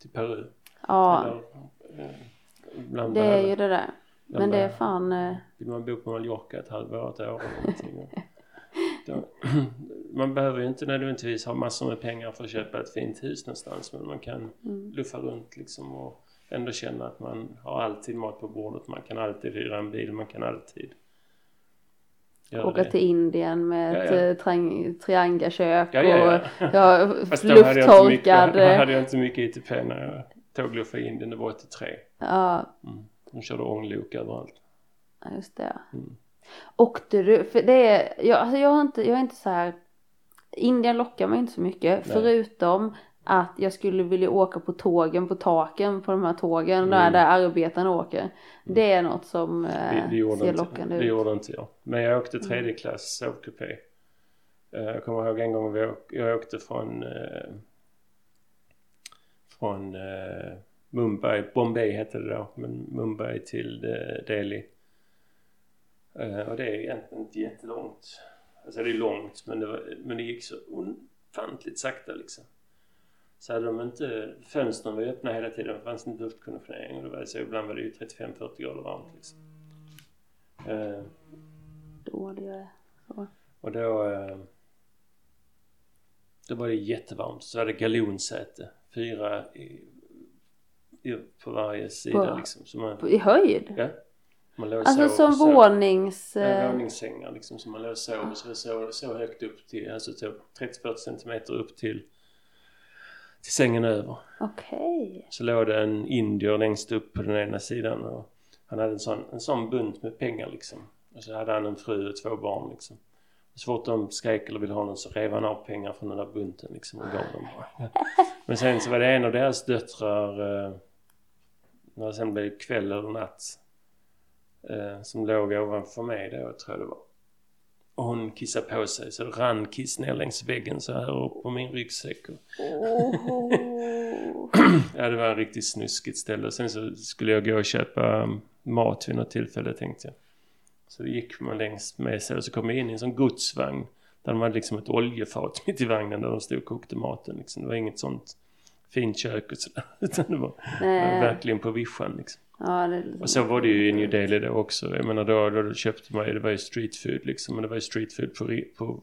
till Peru. Ja, Eller, eh, ibland det är behöver- ju det där. Ibland Men det är fan, eh, Vill man bo på Mallorca ett halvår, ett år eller någonting. Då, man behöver ju inte nödvändigtvis ha massor med pengar för att köpa ett fint hus någonstans. Men man kan Mm. luffa runt liksom och ändå känna att man har alltid mat på bordet. Man kan alltid hyra en bil, man kan alltid åka till Indien med Ja, ett ja. eh, triang- triangakök Ja, ja, ja. och ja, lufttorkad. då hade jag inte mycket ITP när jag tågluffade i Indien. Det var 83. Ja, Mm. De körde ånglok överallt. Ja, just det. Mm. Åkte du, för det är, jag, alltså jag har inte, jag är inte så här. Indien lockar mig inte så mycket. Nej. Förutom att jag skulle vilja åka på tågen, på taken på de här tågen Mm. där, där arbetarna åker. Det är något som eh, Det, det, gjorde ser inte, lockande det ut. gjorde inte jag. Men jag åkte tredje klass sovkupé. Eh, Jag kommer ihåg en gång jag åkte från eh, från Mumbai, Bombay hette det då, men Mumbai till eh, Delhi. Eh, och det är egentligen inte jättelångt. Alltså det är långt men det, var, men det gick så ofantligt sakta liksom. Så hade de inte, fönstren var öppna hela tiden, det fanns inte luftkonditionering och det var så ibland var det ju 35-40 grader varmt liksom. Eh. Så. och då, eh, då var det jättevarmt. Så var det galonsäte. Fyra på varje sida På- liksom. Så man, På- I höjd? ja, man låg Alltså som sov- vånings... Ja, våningssängar liksom. Så man låg och sov så, så, så högt upp till, alltså så 30-40 centimeter upp till, till sängen över. Okej. Så låg det en indier längst upp på den ena sidan och han hade en sån, en sån bunt med pengar liksom. Och så hade han en fru och två barn liksom. Och så fort de skrek eller ville ha någon så rev han av pengar från den där bunten liksom och gav dem bara. Men sen så var det en av deras döttrar eh, när det sen blev kväll eller natt eh, som låg ovanför mig då tror jag det var. Och hon kissade på sig så det rann kiss ner längs väggen så här upp på min ryggsäck. Och, Oh. Ja, det var en riktigt snuskigt ställe. Sen så skulle jag gå och köpa um, mat vid något tillfälle tänkte jag. Så gick man längs med sig och så kom jag in i en sån godsvagn. Där de hade liksom ett oljefat mitt i vagnen där de stod och kokte maten. Liksom. Det var inget sånt fint kök och sådär. Utan det var, Nej. verkligen på vischan liksom. Ja, liksom... Och så var det ju i New Delhi då också. Jag menar då, då köpte man ju, det var ju street food liksom. Men det var ju street food på, på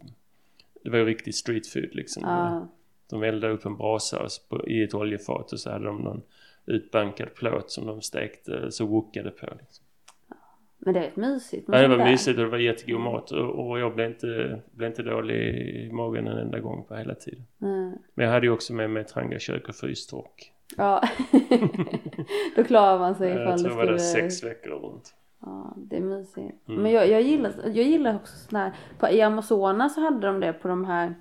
det var ju riktigt street food liksom. Ja. De eldade upp en brasa på- i ett oljefat och så hade de någon utbankad plåt som de stekte så wokade på. Liksom. Men det är rätt mysigt. Ja, det var där. mysigt och det var jättegod mat och, och jag blev inte, blev inte dålig i magen en enda gång på hela tiden. Mm. Men jag hade ju också med mig trangakök och frystork. Ja. Då klarar man sig ifall tror det jag var där skulle... sex veckor runt. Ja, det är mysigt. Mm. Men jag, jag, gillar, jag gillar också sådana här, på, i Amazonas så hade de det på de här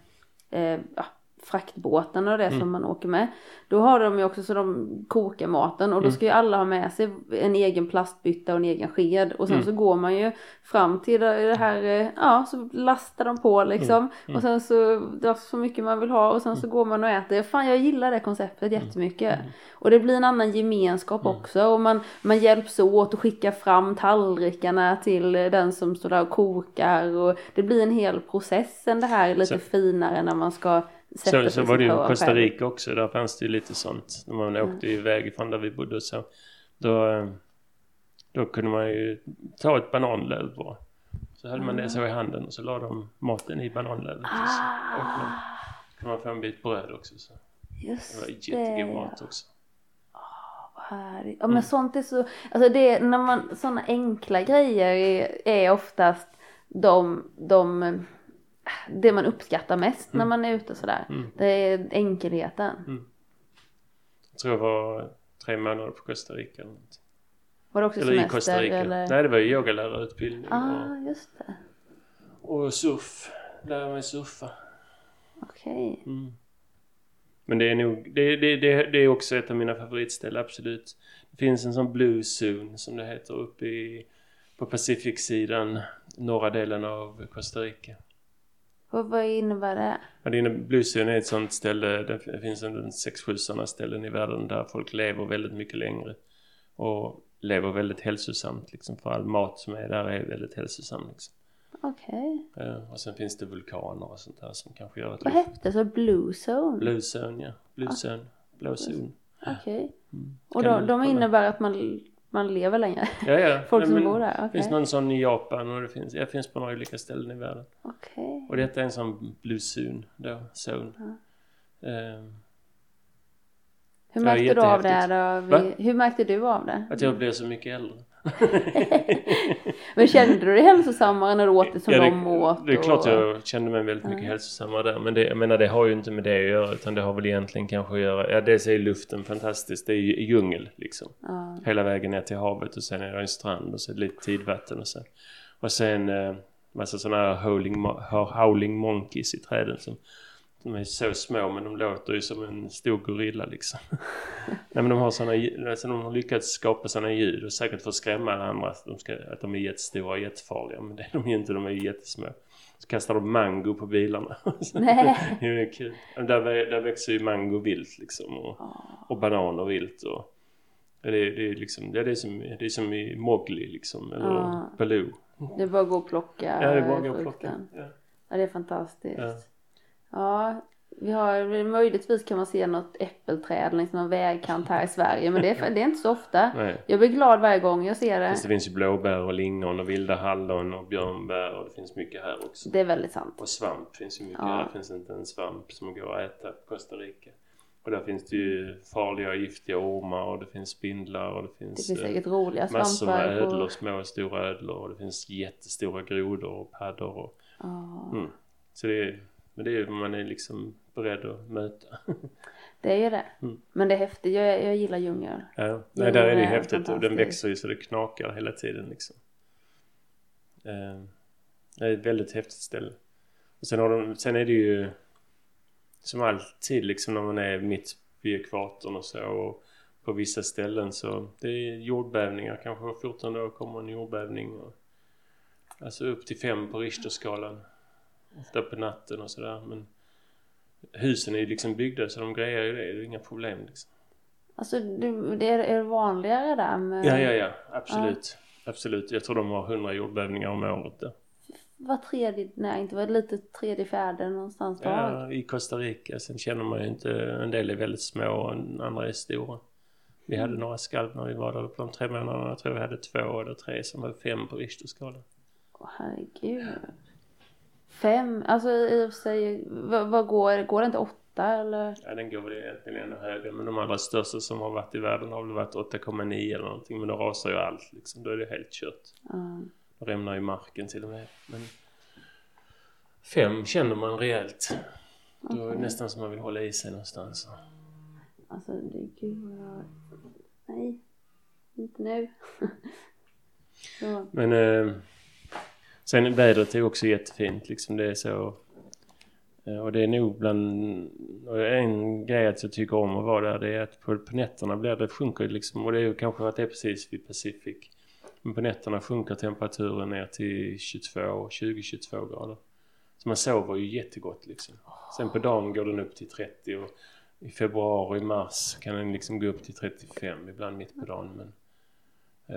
eh, ja, fraktbåtarna och det Mm. som man åker med. Då har de ju också så de kokar maten och då Mm. ska ju alla ha med sig en egen plastbytta och en egen sked och sen Mm. så går man ju fram till det här, eh, ja så lastar de på liksom Mm. och sen så drar så mycket man vill ha och sen så går man och äter. Fan jag gillar det konceptet Mm. jättemycket. Och det blir en annan gemenskap också och man, man hjälps åt och skickar fram tallrikarna till den som står där och kokar och det blir en hel process än det här lite Så- finare när man ska sätta Så, var det ju i Costa själv. Rica också. Där fanns det ju lite sånt. När man åkte iväg från där vi bodde så. Då, eh, då kunde man ju ta ett bananlöv bara. Så höll man det så i handen och så la de maten i bananlövet. och så åt man. Ah, kunde man få en bit bröd också. Så. Det just var det. jättegod mat också. Vad härligt. Ja Mm. men sånt är så, alltså det, när man, sådana enkla grejer är, är oftast de, de, det man uppskattar mest när man är ute sådär. Mm. Det är enkelheten. Jag tror jag var tre månader på Costa Rica. Eller. Var det också eller i semester Costa Rica. eller? Nej, det var ju yogalärarutbildning Ah, just det. och, och surf. Lära mig surfa. Okej. Mm. Men det är nog, det, det, det, det är också ett av mina favoritställen, absolut. Det finns en sån blue zone som det heter uppe i, på Pacific-sidan, norra delen av Costa Rica. Och vad innebär det? Ja, det är en- Blue zone är ett sånt ställe, det finns en 6-7 sådana ställen i världen där folk lever väldigt mycket längre. Och lever väldigt hälsosamt liksom, för all mat som är där är väldigt hälsosam liksom. Okej. Eh, och sen finns det vulkaner och sånt där som kanske gör att Vad hette det? Så Blue Zone? Blue zone, ja. Blue zone. Blå zon. Okej. Mm. Och Kan de, innebär att man, man lever längre? Ja, ja. Folk Nej, som bor där? Det Okej. finns någon sån i Japan och det finns, ja, det finns på några olika ställen i världen. Okej. Och detta är en sån blue zone då, zone. Ehm, Hur Ja, märkte du av det då? Hur märkte du av det? att jag blir så mycket äldre. Men kände du dig hälsosammare när du åt det som Ja, de åt? det är klart och- jag kände mig väldigt mycket hälsosammare där. Men det, jag menar det har ju inte med det att göra utan det har väl egentligen kanske att göra... Ja dels är luften fantastisk. Det är ju djungel liksom. Ja. Hela vägen ner till havet och sen är det en strand och så lite tidvatten och sen... Och sen eh, massa sådana här howling, howling monkeys i träden som... De är så små men de låter ju som en stor gorilla liksom. Nej men de har sådana alltså de har lyckats skapa sådana ljud och säkert för att skrämma andra att de, ska, att de är jättestora och jättefarliga. Men det är de ju inte, de är ju jättesmå. Så kastar de mango på bilarna. Nej. det är kul. Där, där växer ju mango vilt liksom och, och bananer vilt och det, är- det är liksom, det är som, det är som i Mowgli liksom eller Ja. Baloo. Det är bara att gå och plocka Ja, det är bara att gå och plocka. Ja. Ja, det är fantastiskt. Ja. Ja, vi har, möjligtvis kan man se något äppelträd längs någon vägkant här i Sverige, men det är, det är inte så ofta. Nej. Jag blir glad varje gång jag ser det. Fast det finns ju blåbär och lingon och vilda hallon och björnbär och det finns mycket här också. Det är väldigt sant. Och svamp finns ju mycket. Ja. Här finns inte en svamp som går att äta på Costa Rica. Och där finns det ju farliga och giftiga ormar och det finns spindlar och det Det finns, finns eh, säkert roliga massor med ödlor, små och stora ödlor och det finns jättestora grodor och paddor. Och, Ja, mm. Så det är, men det är ju vad man är liksom beredd att möta. det är ju det. Mm. Men det är häftigt. Jag, jag gillar djungel. Ja, nej, där är det ju häftigt och den växer ju så det knakar hela tiden liksom. Eh, Det är ett väldigt häftigt ställe. Och sen, har de, sen är det ju som alltid liksom när man är mitt vid ekvatorn och så och på vissa ställen så det är jordbävningar. Kanske var 14 år kommer en jordbävning. Och, alltså upp till fem på Richterskalan. Ofta på natten och sådär. Men husen är ju liksom byggda så de grejer ju det. Det är inga problem liksom. Alltså, det, det är, är det vanligare där med Ja, ja, ja. Absolut. Absolut. Jag tror de har 100 jordbävningar om året där. var tredje, nej inte var det lite tredje, fjärde någonstans var? Ja, i Costa Rica. Sen känner man ju inte... En del är väldigt små och andra är stora. Vi hade några skalv när vi var där på de tre månaderna. Jag tror vi hade två eller tre som var fem på Richterskalan. Åh, herregud. Fem, alltså i och för sig, vad, vad går, går det inte åtta eller? Ja, den går väl egentligen ännu högre. Men de allra största som har varit i världen har väl varit 8,9 eller någonting. Men då rasar ju allt liksom. Då är det helt kört. Ja. Då rämnar ju marken till och med. Men fem känner man rejält. Då är det nästan som man vill hålla i sig någonstans. Alltså det gud vad jag... Nej. Inte nu. Men eh, sen vädret är också jättefint liksom. Det är så... Eh, och det är nog bland... Och en grej att jag tycker om att vara där det är att på, på nätterna blir det, sjunker liksom. Och det är ju kanske att det är precis vid Pacific. Men på nätterna sjunker temperaturen ner till 22, 20-22 grader. Så man sover ju jättegott liksom. Sen på dagen går den upp till 30 och i februari, mars kan den liksom gå upp till 35 ibland mitt på dagen. Men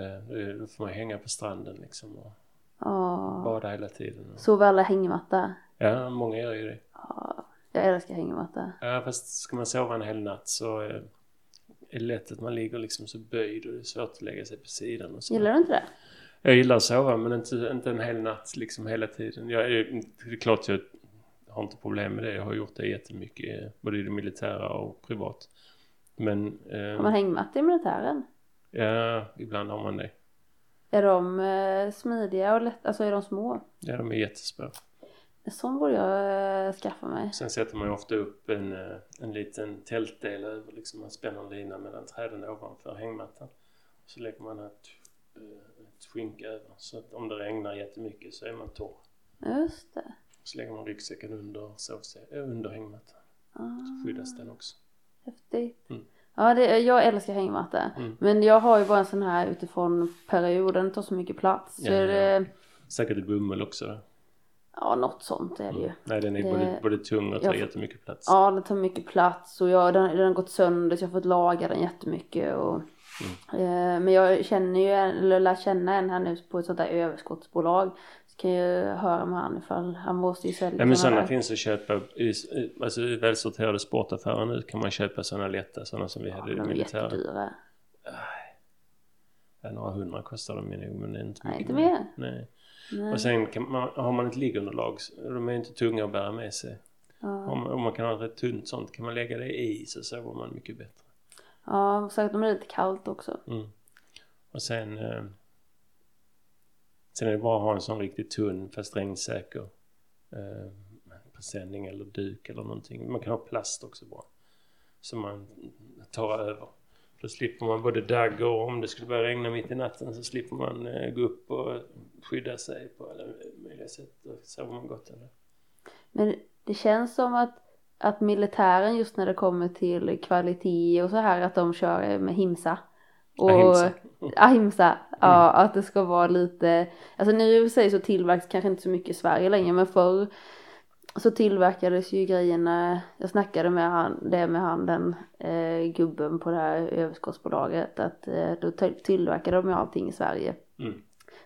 eh, då- då får man hänga på stranden liksom och Ja. bada hela tiden. Sover alla hängmatta? Ja, många gör ju det. Ja. Jag älskar hängmatta. Ja, fast ska man sova en hel natt så eh, är det lätt att man ligger liksom så böjd och det är svårt att lägga sig på sidan och så. Gillar du inte det? Jag gillar att sova men inte, inte en hel natt liksom hela tiden. Jag det är klart jag har inte problem med det. Jag har gjort det jättemycket eh, både i det militära och privat. Men Har man eh, hängmatta i militären? ja, ibland har man det. Är de eh, smidiga och lätt? Alltså är de små? Ja, de är jättesmå. En sån borde jag eh, skaffa mig. Sen sätter man ju ofta upp en, eh, en liten tältdel över, liksom man spänner en lina mellan träden ovanför hängmattan. Så lägger man ett, ett skynke över så att om det regnar jättemycket så är man torr. Just det. Så lägger man ryggsäcken under, sovse- under hängmattan. Ah, Så skyddas den också. häftigt. Mm. Ja, det, jag älskar hängmatta. Mm. Men jag har ju bara en sån här utifrån perioden, tar så mycket plats. Så Ja, det, Säkert bomull också. Ja, något sånt är det ju. Nej, den är Det- både, både tung och tar jag jättemycket plats. Ja, den tar mycket plats och jag, den, den har gått sönder så jag har fått laga den jättemycket. Och, Mm. eh, men jag känner ju, eller lär känna en här nu på ett sånt där överskottsbolag. Kan jag höra med han ifall han måste ju sälja Ja men sådana finns att köpa i, alltså i välsorterade sportaffärer nu kan man köpa sådana lätta, sådana som vi hade i det De är jättedyra. Ja, några hundra kostar de ju nog men det är inte Nej, mycket inte mer. Nej. Nej. Och sen man, har man ett liggunderlag, de är inte tunga att bära med sig. Ja. Om, om man kan ha ett rätt tunt sånt kan man lägga det i så sover man mycket bättre. Ja, säkert om det är lite kallt också. Mm. Och sen eh, Sen är det bra att ha en sån riktigt tunn fast regnsäker eh, presenning eller duk eller någonting. Man kan ha plast också bra. Som man tar över. Då slipper man både dagg och om det skulle börja regna mitt i natten så slipper man eh, gå upp och skydda sig på alla möjliga sätt. Då sover man gott av. Men det känns som att, att militären just när det kommer till kvalitet och så här att de kör med himsa. Och, Ahimsa. Ahimsa. Ja, att det ska vara lite, alltså nu i sig så tillverkas kanske inte så mycket i Sverige längre men förr så tillverkades ju grejerna, jag snackade med han, det med han den eh, gubben på det här överskottsbolaget att eh, då till- tillverkade de ju allting i Sverige. Mm.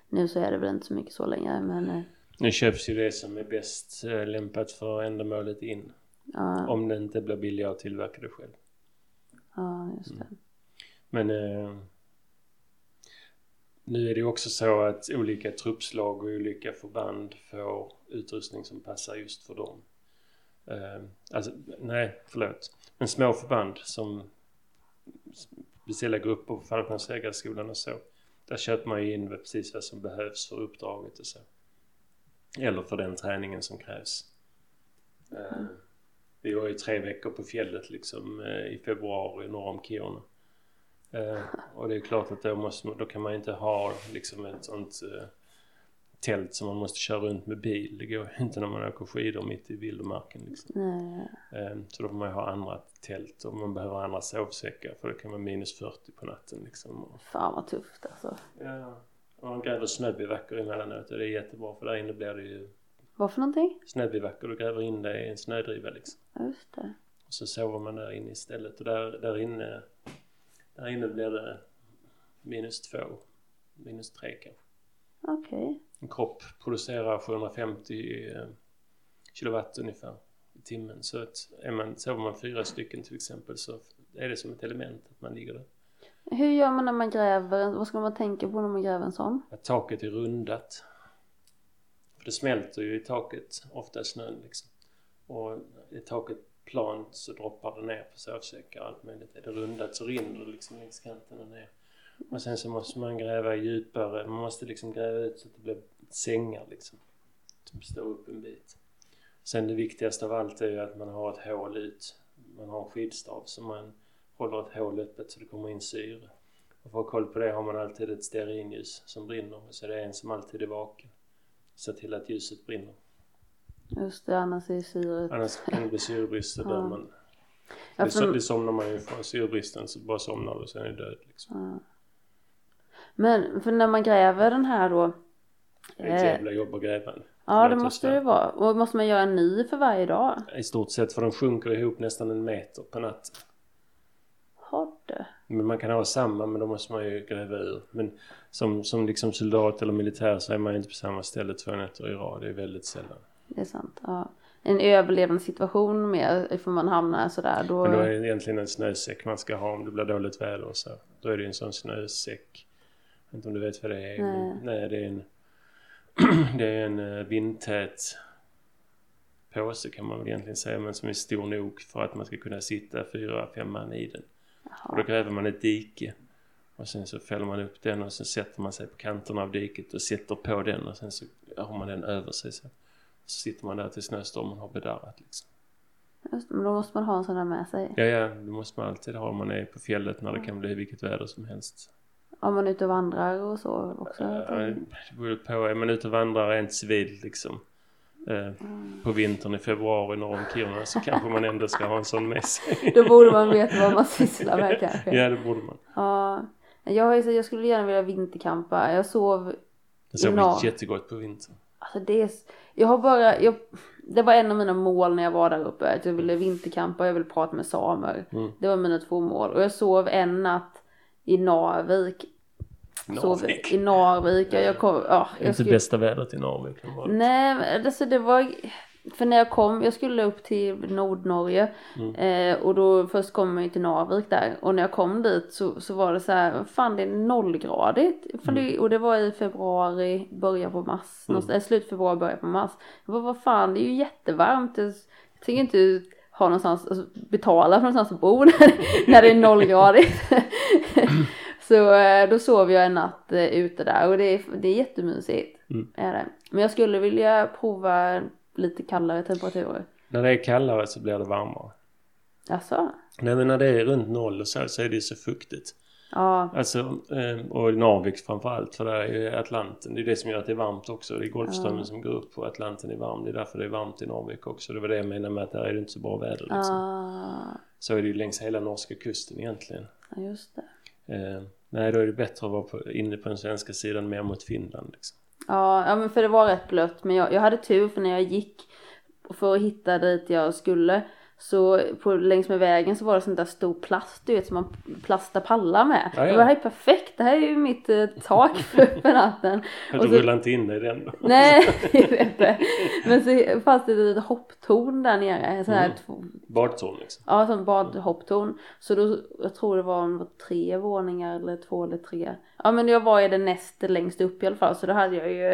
Nu så är det väl inte så mycket så längre men eh, Nu köps ju det som är bäst eh, lämpat för ändamålet in. ja, Om det inte blir billigare att tillverka det själv. ja just det. Men eh, nu är det ju också så att olika truppslag och olika förband får utrustning som passar just för dem. Eh, alltså, nej, förlåt. Men små förband som speciella grupper på fallskärmsjägarskolan och så. Där köper man ju in precis vad som behövs för uppdraget och så. Eller för den träningen som krävs. Eh, vi var ju tre veckor på fjället liksom eh, i februari norr om Kiruna. Eh, och det är klart att då, måste, då kan man inte ha liksom ett sånt eh, tält som man måste köra runt med bil. Det går ju inte när man åker skidor mitt i vildmarken. Liksom. Eh, så då får man ju ha andra tält och man behöver andra sovsäckar för det kan vara minus 40 på natten. Liksom. Och, fan vad tufft alltså. ja, och man gräver snöbivacker emellanåt och det är jättebra för där inne blir det ju Vad för någonting? snöbivacker. Du gräver in det i en snödriva liksom. Ja, Just det. Och så sover man där inne istället och där, där inne där inne blir det minus två, minus tre kanske. Okej. En kropp producerar 750 eh, kilowatt ungefär i timmen. Så att är man, sover man fyra stycken till exempel så är det som ett element att man ligger där. Hur gör man när man gräver? Vad ska man tänka på när man gräver en sån? Att taket är rundat. För det smälter ju i taket, ofta snön liksom. Och är taket plant så droppar det ner på sovsäckar och allt möjligt. Är det rundat så rinner det liksom längs kanten och ner. Och sen så måste man gräva djupare. Man måste liksom gräva ut så att det blir sängar liksom. Typ som står upp en bit. Sen det viktigaste av allt är ju att man har ett hål ut. Man har en skidstav så man håller ett hål öppet så det kommer in syre. Och för att ha koll på det har man alltid ett stearinljus som brinner. Så det är en som alltid är vaken. Se till att ljuset brinner. Just det, annars är syret... Annars kan det bli syrebrist och dör man. Ja, Det, för- det somnar man ju från syrebristen så bara somnar du och sen är du död liksom. Men för när man gräver den här då. Det är ett Eh, jävla jobb att gräva den. ja det måste det vara. Och måste man göra en ny för varje dag? I stort sett för de sjunker ihop nästan en meter på natten. Har det? Men man kan ha samma men då måste man ju gräva ur. Men som, som liksom soldat eller militär så är man ju inte på samma ställe två nätter i rad. Det är väldigt sällan. Det är sant. Ja. En överlevande situation mer ifall man hamnar sådär. Då... Men då är det egentligen en snösäck man ska ha om det blir dåligt väder och så. Då är det ju en sån snösäck. Jag vet inte om du vet vad det är? Nej. Men, nej, det är en, det är en eh, vindtät påse kan man väl egentligen säga. Men som är stor nog för att man ska kunna sitta fyra, fem man i den. Och då gräver man ett dike. Och sen så fäller man upp den och så sätter man sig på kanterna av diket och sätter på den och sen så har man den över sig så. Så sitter man där tills snöstormen har bedarrat liksom. Just, men då måste man ha en sån där med sig. Ja, ja, det måste man alltid ha om man är på fjället när det kan bli vilket väder som helst. Om man är ute och vandrar och så också. Ja, det beror på. Är man ute och vandrar rent civilt liksom eh, på vintern i februari norr om Kiruna så kanske man ändå ska ha en sån med sig. Då borde man veta vad man sysslar med kanske. ja, det borde man. Ja. Jag, jag skulle gärna vilja vinterkampa. Jag sov Det sover Ja. jättegott på vintern. Alltså det är, jag har bara, jag, det var en av mina mål när jag var där uppe. Att jag ville vinterkampa och jag ville prata med samer. Mm. Det var mina två mål. Och jag sov en natt i Narvik. Sov Narvik. I Narvik. Jag, kom, ja, Det är jag inte skulle, bästa vädret i Narvik. Nej alltså det var för när jag kom, jag skulle upp till Nordnorge Mm. eh, och då först kom jag ju till Narvik där och när jag kom dit så, så var det så här, fan det är nollgradigt. Mm. och det var i februari, början på mars, någonstans, eh, slut februari, början på mars. Jag bara, vad fan det är ju jättevarmt. Jag tänker inte ha någonstans, alltså, betala för någonstans att bo när, när det är nollgradigt. så eh, då sov jag en natt eh, ute där och det är, det är jättemysigt. Mm. Är det. Men jag skulle vilja prova lite kallare temperaturer. När det är kallare så blir det varmare. Alltså? Nej men när det är runt noll och så, så är det ju så fuktigt. Ja, Alltså, eh, och Narvik framförallt för där är ju Atlanten. Det är det som gör att det är varmt också. Det är Golfströmmen som går upp och Atlanten är varm. Det är därför det är varmt i Narvik också. Det var det jag menade med att där är det inte så bra väder liksom. ah, Så är det ju längs hela norska kusten egentligen. ja just det. Eh, nej, då är det bättre att vara på, inne på den svenska sidan mer mot Finland liksom. Ja, ja men för det var rätt blött. Men jag, jag hade tur för när jag gick för att hitta dit jag skulle. Så på, längs med vägen så var det sånt där stor plast du vet som man plastar pallar med. Ja, ja. Det var helt perfekt. Det här är ju mitt eh, tak för, för natten. Och du rullar inte in i den då. Nej, jag vet inte. Men så fanns det ett litet hopptorn där nere. En sån här Mm. två, Badtorn liksom. Ja, som badhopptorn. Så då, jag tror det var, var tre våningar eller två eller tre. Ja men jag var i det näst längst upp i alla fall. Så då hade jag ju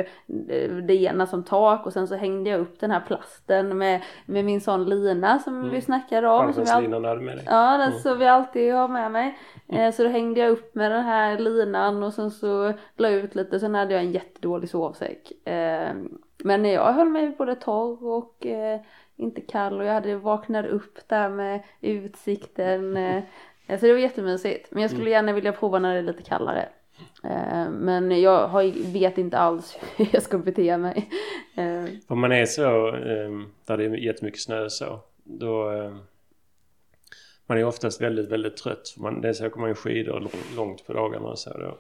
eh, det ena som tak och sen så hängde jag upp den här plasten med, med min sån lina som vi snackade om. Som all... Fallskärmslinan hade med dig. Ja, den så vi alltid har med mig. Eh, så då hängde jag upp med den här linan och sen så la jag ut lite. Sen hade jag en jättedålig sovsäck. Eh, men jag höll mig både torr och eh, inte kall och jag hade vaknat upp där med utsikten. Så det var jättemysigt. Men jag skulle gärna vilja prova när det är lite kallare. Men jag vet inte alls hur jag ska bete mig. Om man är så, där det är jättemycket snö så, då... Eh, man är oftast väldigt, väldigt trött. För man, dels åker man ju skidor lång- långt på dagarna och så då.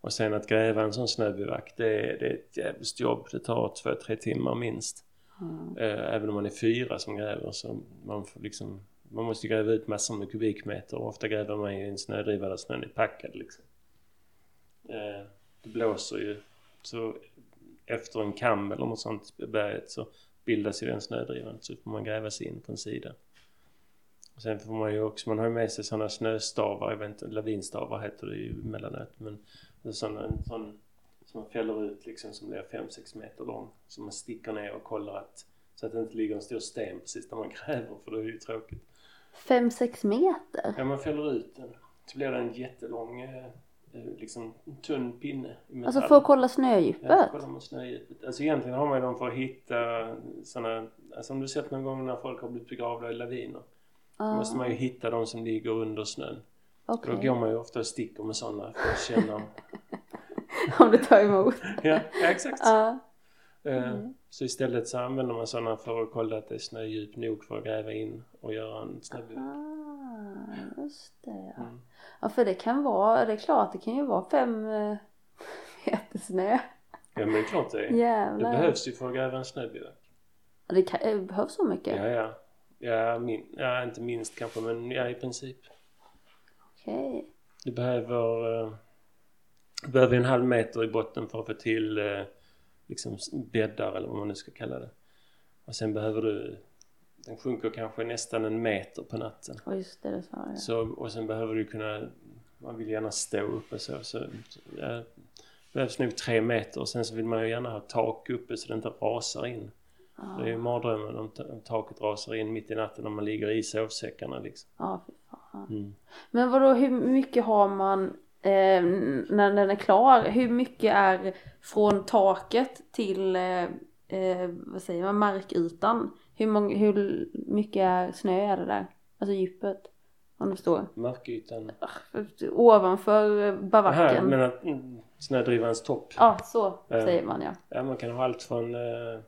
Och sen att gräva en sån snöbivack, det, är- det är ett jävligt jobb. Det tar två, tre timmar minst. Eh, även om man är fyra som gräver så man får liksom... Man måste gräva ut massor med kubikmeter och ofta gräver man i en snödriva där snön är packad liksom. Eh, det blåser ju. Så efter en kam eller något sånt i berget så bildas ju den snödrivan så får man gräva sig in på en sida. Och sen får man ju också, man har ju med sig sådana snöstavar, jag vet inte, lavinstavar heter det ju emellanåt men sådana, en sån som man fäller ut liksom som blir 5-6 meter lång som man sticker ner och kollar att så att det inte ligger en stor sten precis där man gräver för det är ju tråkigt. fem sex meter? Ja man fäller ut den så blir det en jättelång eh, liksom tunn pinne. Alltså för att kolla Ja, snödjupet? kollar man snödjupet. Alltså egentligen har man ju dem för att hitta sådana, alltså om du sett någon gång när folk har blivit begravda i laviner. Ah, måste man ju hitta de som ligger under snön. okej. Då går man ju ofta och sticker med sådana för att känna om... Om det tar emot. Ja, ja exakt. Ja. Eh, Mm. Så istället så använder man sådana för att kolla att det är snödjup nog för att gräva in och göra en snöbyggnad. Ah, just det. ja. Mm. Ja, för det kan vara, det är klart, det kan ju vara fem eh, meter snö. Ja men det är klart det är. Det Jävlar. behövs ju för att gräva en snöbivack. Det, kan, det behövs så mycket? Ja, ja. Ja, min, ja, inte minst kanske men ja, i princip. Okej. Du behöver, eh, du behöver en halv meter i botten för att få till eh, liksom bäddar eller vad man nu ska kalla det. Och sen behöver du, den sjunker kanske nästan en meter på natten. Och just det, det sa jag. Så, och sen behöver du kunna, man vill gärna stå uppe så. så ja, det behövs nog tre meter och sen så vill man ju gärna ha tak uppe så det inte rasar in. Det är ju mardrömmen om, om taket rasar in mitt i natten när man ligger i sovsäckarna liksom. Ja, fy fan. Mm. Men vadå, hur mycket har man eh, när den är klar? Hur mycket är från taket till, eh, eh, vad säger man, markytan? Hur, många, hur mycket snö är det där? Alltså djupet? Om du förstår. Markytan. Ovanför Här, baracken. men att mm, snödrivans topp. Ja, så Ja. säger man ja. Ja, man kan ha allt från eh,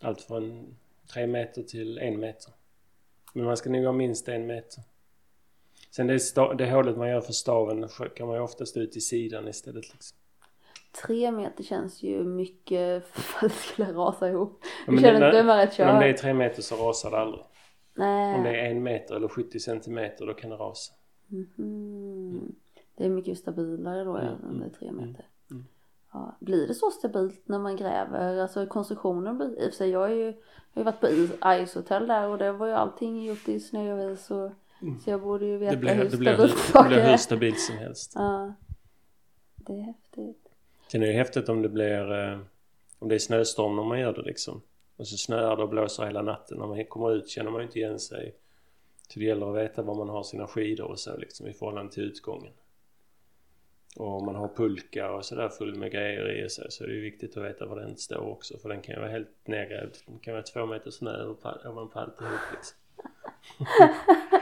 allt från tre meter till en meter. Men man ska nog ha minst en meter. Sen det, det hålet man gör för staven kan man ju oftast ut i sidan istället. Liksom. Tre meter känns ju mycket för att det skulle rasa ihop. Ja, Du men känner det- inte med rätt Men om det är kör? tre meter så rasar det aldrig. Nej. Om det är en meter eller 70 centimeter då kan det rasa. Mhm. Det är mycket stabilare då Mm, än om det är tre mm, meter. mm. Ja. Blir det så stabilt när man gräver? Alltså konstruktionen blir, i och för sig jag har ju, jag har ju varit på is, Ice-hotell där och det var ju allting gjort i snö och is och så jag borde ju veta Mm. Det blir, hur det, blir, stabilt det blir hur är. stabilt som helst. Ja. Det är häftigt. Sen är det häftigt om det blir eh, om det är snöstorm när man gör det liksom. Och så snöar det och blåser hela natten. När man kommer ut känner man ju inte igen sig. Så det gäller att veta var man har sina skidor och så liksom i förhållande till utgången. Och om man har pulka och sådär full med grejer i sig så är det ju viktigt att veta var den står också. För den kan ju vara helt nedgrävd. Den kan vara två meter snö ovanpå ovanpå alltihop liksom.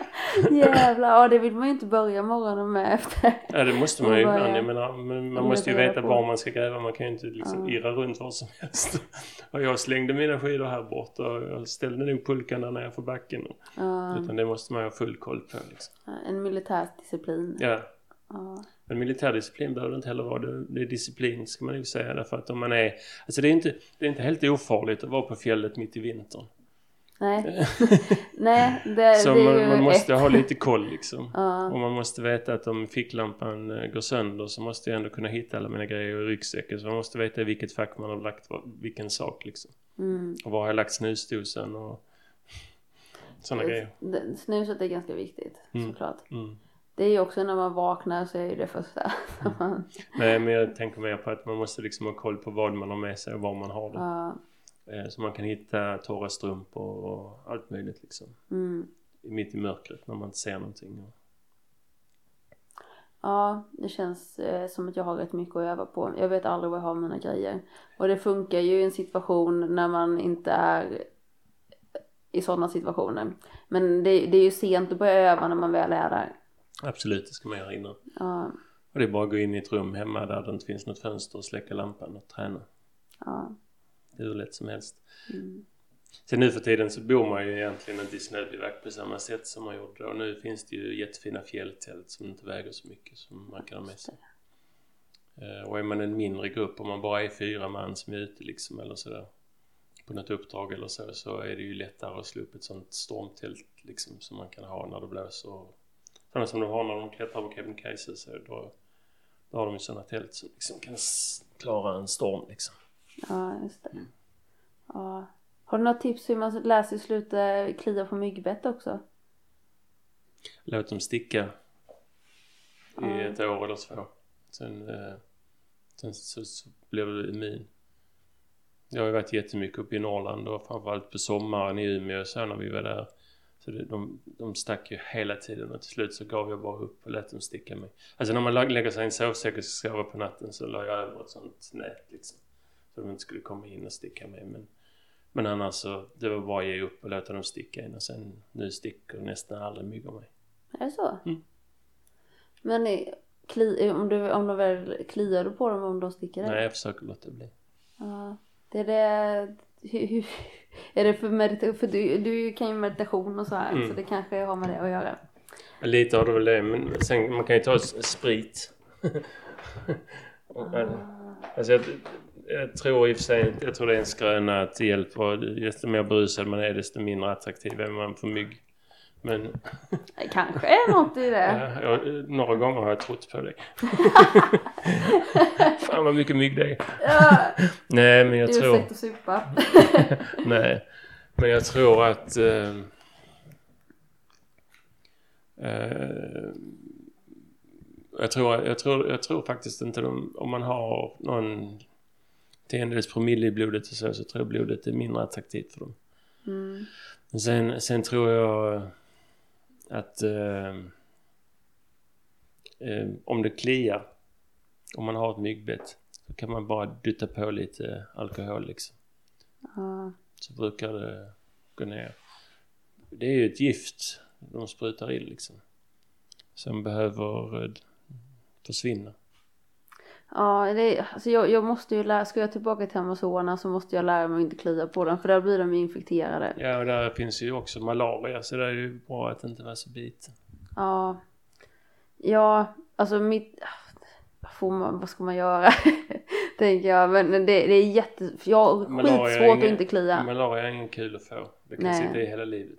Jävlar, ja det vill man ju inte börja morgonen med efter. Ja det måste man ju ibland. Jag menar, men man vad måste ju veta på? var man ska gräva. Man kan ju inte liksom Ja. irra runt var som helst. Och jag slängde mina skidor här bort och jag ställde nog pulkan där nere för backen. Ja, Utan det måste man ju ha full koll på liksom. en militär disciplin. Ja. Ja. Men militärdisciplin behöver det inte heller vara. Det, det är disciplin ska man ju säga. Därför att om man är... Alltså det är inte, det är inte helt ofarligt att vara på fjället mitt i vintern. Nej, nej det, Så det man, man måste ett. ha lite koll liksom. Ja, Och man måste veta att om ficklampan eh, går sönder så måste jag ändå kunna hitta alla mina grejer i ryggsäcken. Så man måste veta i vilket fack man har lagt vilken sak liksom. mm. Och var har jag lagt snusdosan och sådana grejer. Snuset är ganska viktigt Mm. såklart. Mm. Det är ju också när man vaknar så är ju det första. man- Nej men jag tänker mer på att man måste liksom ha koll på vad man har med sig och var man har det. Ja, Eh, Så man kan hitta torra strumpor och allt möjligt liksom. mm. Mitt i mörkret när man inte ser någonting. Ja, det känns eh, som att jag har rätt mycket att öva på. Jag vet aldrig var jag har mina grejer. Och det funkar ju i en situation när man inte är i sådana situationer. Men det, det är ju sent att börja öva när man väl är där. Absolut, det ska man göra innan. Ja, Och det är bara att gå in i ett rum hemma där det inte finns något fönster och släcka lampan och träna. ja. Hur lätt som helst. Mm. Sen nu för tiden så bor man ju egentligen inte i snöbivack på samma sätt som man gjorde då. Nu finns det ju jättefina fjälltält som inte väger så mycket som man kan ha med sig. Eh, Och är man en mindre grupp, om man bara är fyra man som är ute liksom eller sådär på något uppdrag eller så, så är det ju lättare att slå upp ett sånt stormtält liksom som man kan ha när det blåser. Sådana som de har när de klättrar på Kebnekaise så då, då har de ju sådana tält som liksom kan klara en storm liksom. Ja, just det. Ja. Har du några tips hur man lär sig sluta klia på myggbett också? Låt dem sticka i Ja. ett år eller två. Sen, eh, sen så, så blir du immun. Jag har ju varit jättemycket uppe i Norrland och framförallt på sommaren i Umeå och så när vi var där. Så det, de, de stack ju hela tiden och till slut så gav jag bara upp och lät dem sticka mig. Alltså när man lägger sig i en sovsäck och ska sova på natten så la jag över ett sånt nät liksom. Så de inte skulle komma in och sticka mig. Men Men annars så, det var bara att ge upp och låta dem sticka in och sen nu sticker nästan aldrig myggor mig. Är det så? Mm. Men kli, om, du, om de väl kliar du på dem om de sticker dig? Nej, jag försöker låta bli. Ja. Det är det... Hur, hur, är det för meditation? För du, du kan ju meditation och så här Mm. så det kanske har med det att göra. Lite har det väl det, men sen man kan ju ta sprit. Ah. alltså jag, jag tror i och för sig, jag tror det är en skröna att det hjälper. Desto mer brusad man är desto mindre attraktiv är man för mygg. Men Det kanske är något i det. ja, jag, några gånger har jag trott på det. Fan vad mycket mygg det är. Ja, Nej men jag tror... ursäkt att supa. Nej, men jag tror att... Eh, eh, jag, tror, jag, tror, jag tror faktiskt inte de, om man har någon tiondels promille i blodet och så, så tror jag blodet är mindre attraktivt för dem. Mm. Men sen, sen tror jag att eh, eh, om det kliar, om man har ett myggbett, så kan man bara dutta på lite alkohol liksom Ja. så brukar det gå ner. Det är ju ett gift de sprutar in liksom. Som behöver eh, försvinna. Ja, det, alltså jag, jag måste ju lära, ska jag tillbaka till Amazona så måste jag lära mig att inte klia på dem för där blir de infekterade. Ja, och där finns ju också malaria så det är ju bra att inte vara så biten. Ja. Ja, alltså mitt... Får man, vad ska man göra? Tänker jag. Men det, det är jätte... Jag har skitsvårt att inte klia. Malaria är ingen kul att få. Det kan Nej. sitta i hela livet.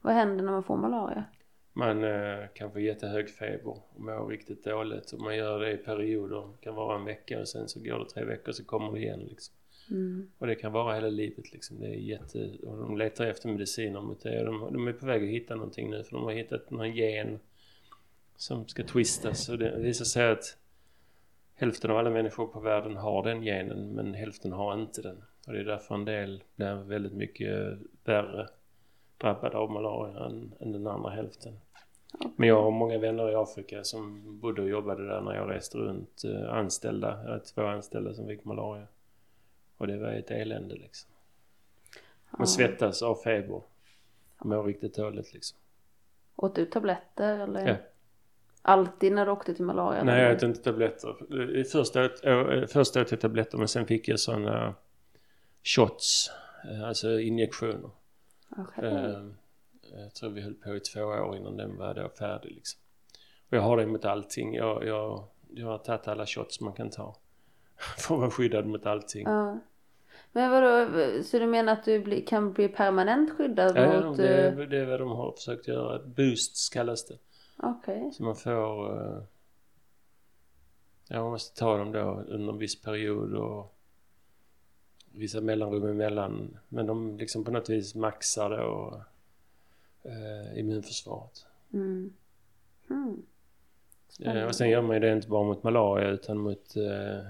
Vad händer när man får malaria? Man eh, kan få jättehög feber och må riktigt dåligt. Och man gör det i perioder. Det kan vara en vecka och sen så går det tre veckor så kommer det igen liksom. Mm. Och det kan vara hela livet liksom. Det är jätte... Och de letar efter mediciner mot det. Och de, de är på väg att hitta någonting nu för de har hittat någon gen som ska twistas. Och det visar sig att hälften av alla människor på världen har den genen men hälften har inte den. Och det är därför en del blir väldigt mycket värre drabbade av malaria än, än den andra hälften. Men jag har många vänner i Afrika som bodde och jobbade där när jag reste runt. eh, Anställda, jag hade två anställda som fick malaria. Och det var ett elände liksom. Man Ja. svettas av feber. Mår riktigt dåligt liksom. Åt du tabletter eller? Ja. Alltid när du åkte till malaria? Nej, eller? jag åt inte tabletter. I första, åt- jag tabletter men sen fick jag sådana shots. eh, Alltså injektioner. Okej. Eh, Jag tror vi höll på i två år innan den var då färdig liksom. Och jag har det mot allting. Jag, jag, jag har tagit alla shots man kan ta. För att vara skyddad mot allting. Ja. Men vadå, så du menar att du bli, kan bli permanent skyddad Ja, ja, mot... det, eh, är- det är vad de har försökt göra. Boosts kallas det. Okej. Så man får... eh, Ja, man måste ta dem då under en viss period och vissa mellanrum emellan. Men de liksom på något vis maxar då eh, immunförsvaret. Mm. Mm. Eh, och sen gör man ju det inte bara mot malaria utan mot eh,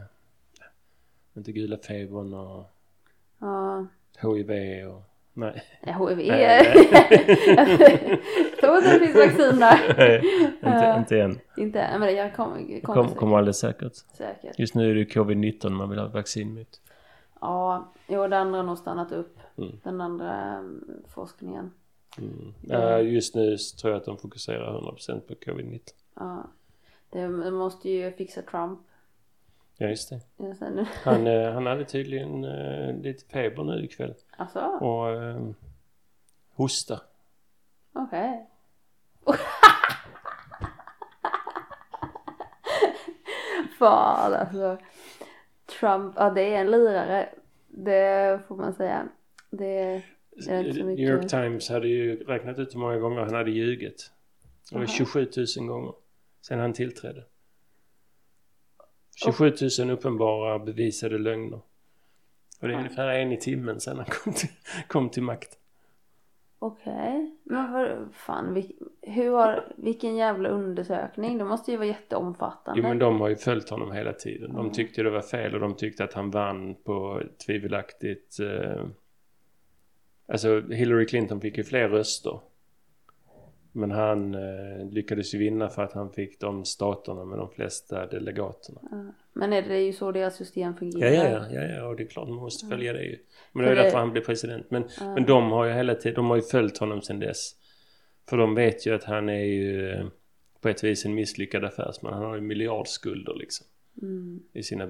inte gula febern och Ja. HIV och... Nej. Ja, HIV. Jag tror inte det finns vaccin där. Nej, inte, inte än. Inte men jag kommer kom, Kom, kommer kommer alldeles säkert. säkert. Just nu är det covid-19 man vill ha vaccin mot. Ja, jo det andra har nog stannat upp. Mm. Den andra um, forskningen. Mm. Ja, just nu tror jag att de fokuserar 100% på covid-19. Ja. Det man måste ju fixa Trump. Ja, just det. Han, eh, han hade tydligen eh, lite feber nu ikväll. Alltså, Och eh, hosta. okej. Fan alltså. Trump, ja det är en lirare. Det får man säga. Det New York. Times hade ju räknat ut hur många gånger han hade ljugit. Det var Aha. 27 000 gånger sen han tillträdde. 27 000 uppenbara bevisade lögner. Och det är ungefär en i timmen sen han kom till, kom till makt. Okej. Men vad fan, vil, hur har, vilken jävla undersökning? Det måste ju vara jätteomfattande. Jo men de har ju följt honom hela tiden. De tyckte det var fel och de tyckte att han vann på tvivelaktigt... Eh, alltså Hillary Clinton fick ju fler röster. Men han eh, lyckades ju vinna för att han fick de staterna med de flesta delegaterna. Men är det ju så deras system Ja, fungerar? ja, ja, ja, ja, och det är klart man måste följa det ju. Men det För är det- därför han blev president. Men, men de har ju hela tiden, de har ju följt honom sedan dess. För de vet ju att han är ju eh, på ett vis en misslyckad affärsman. Han har ju miljardskulder liksom. Mm. I sina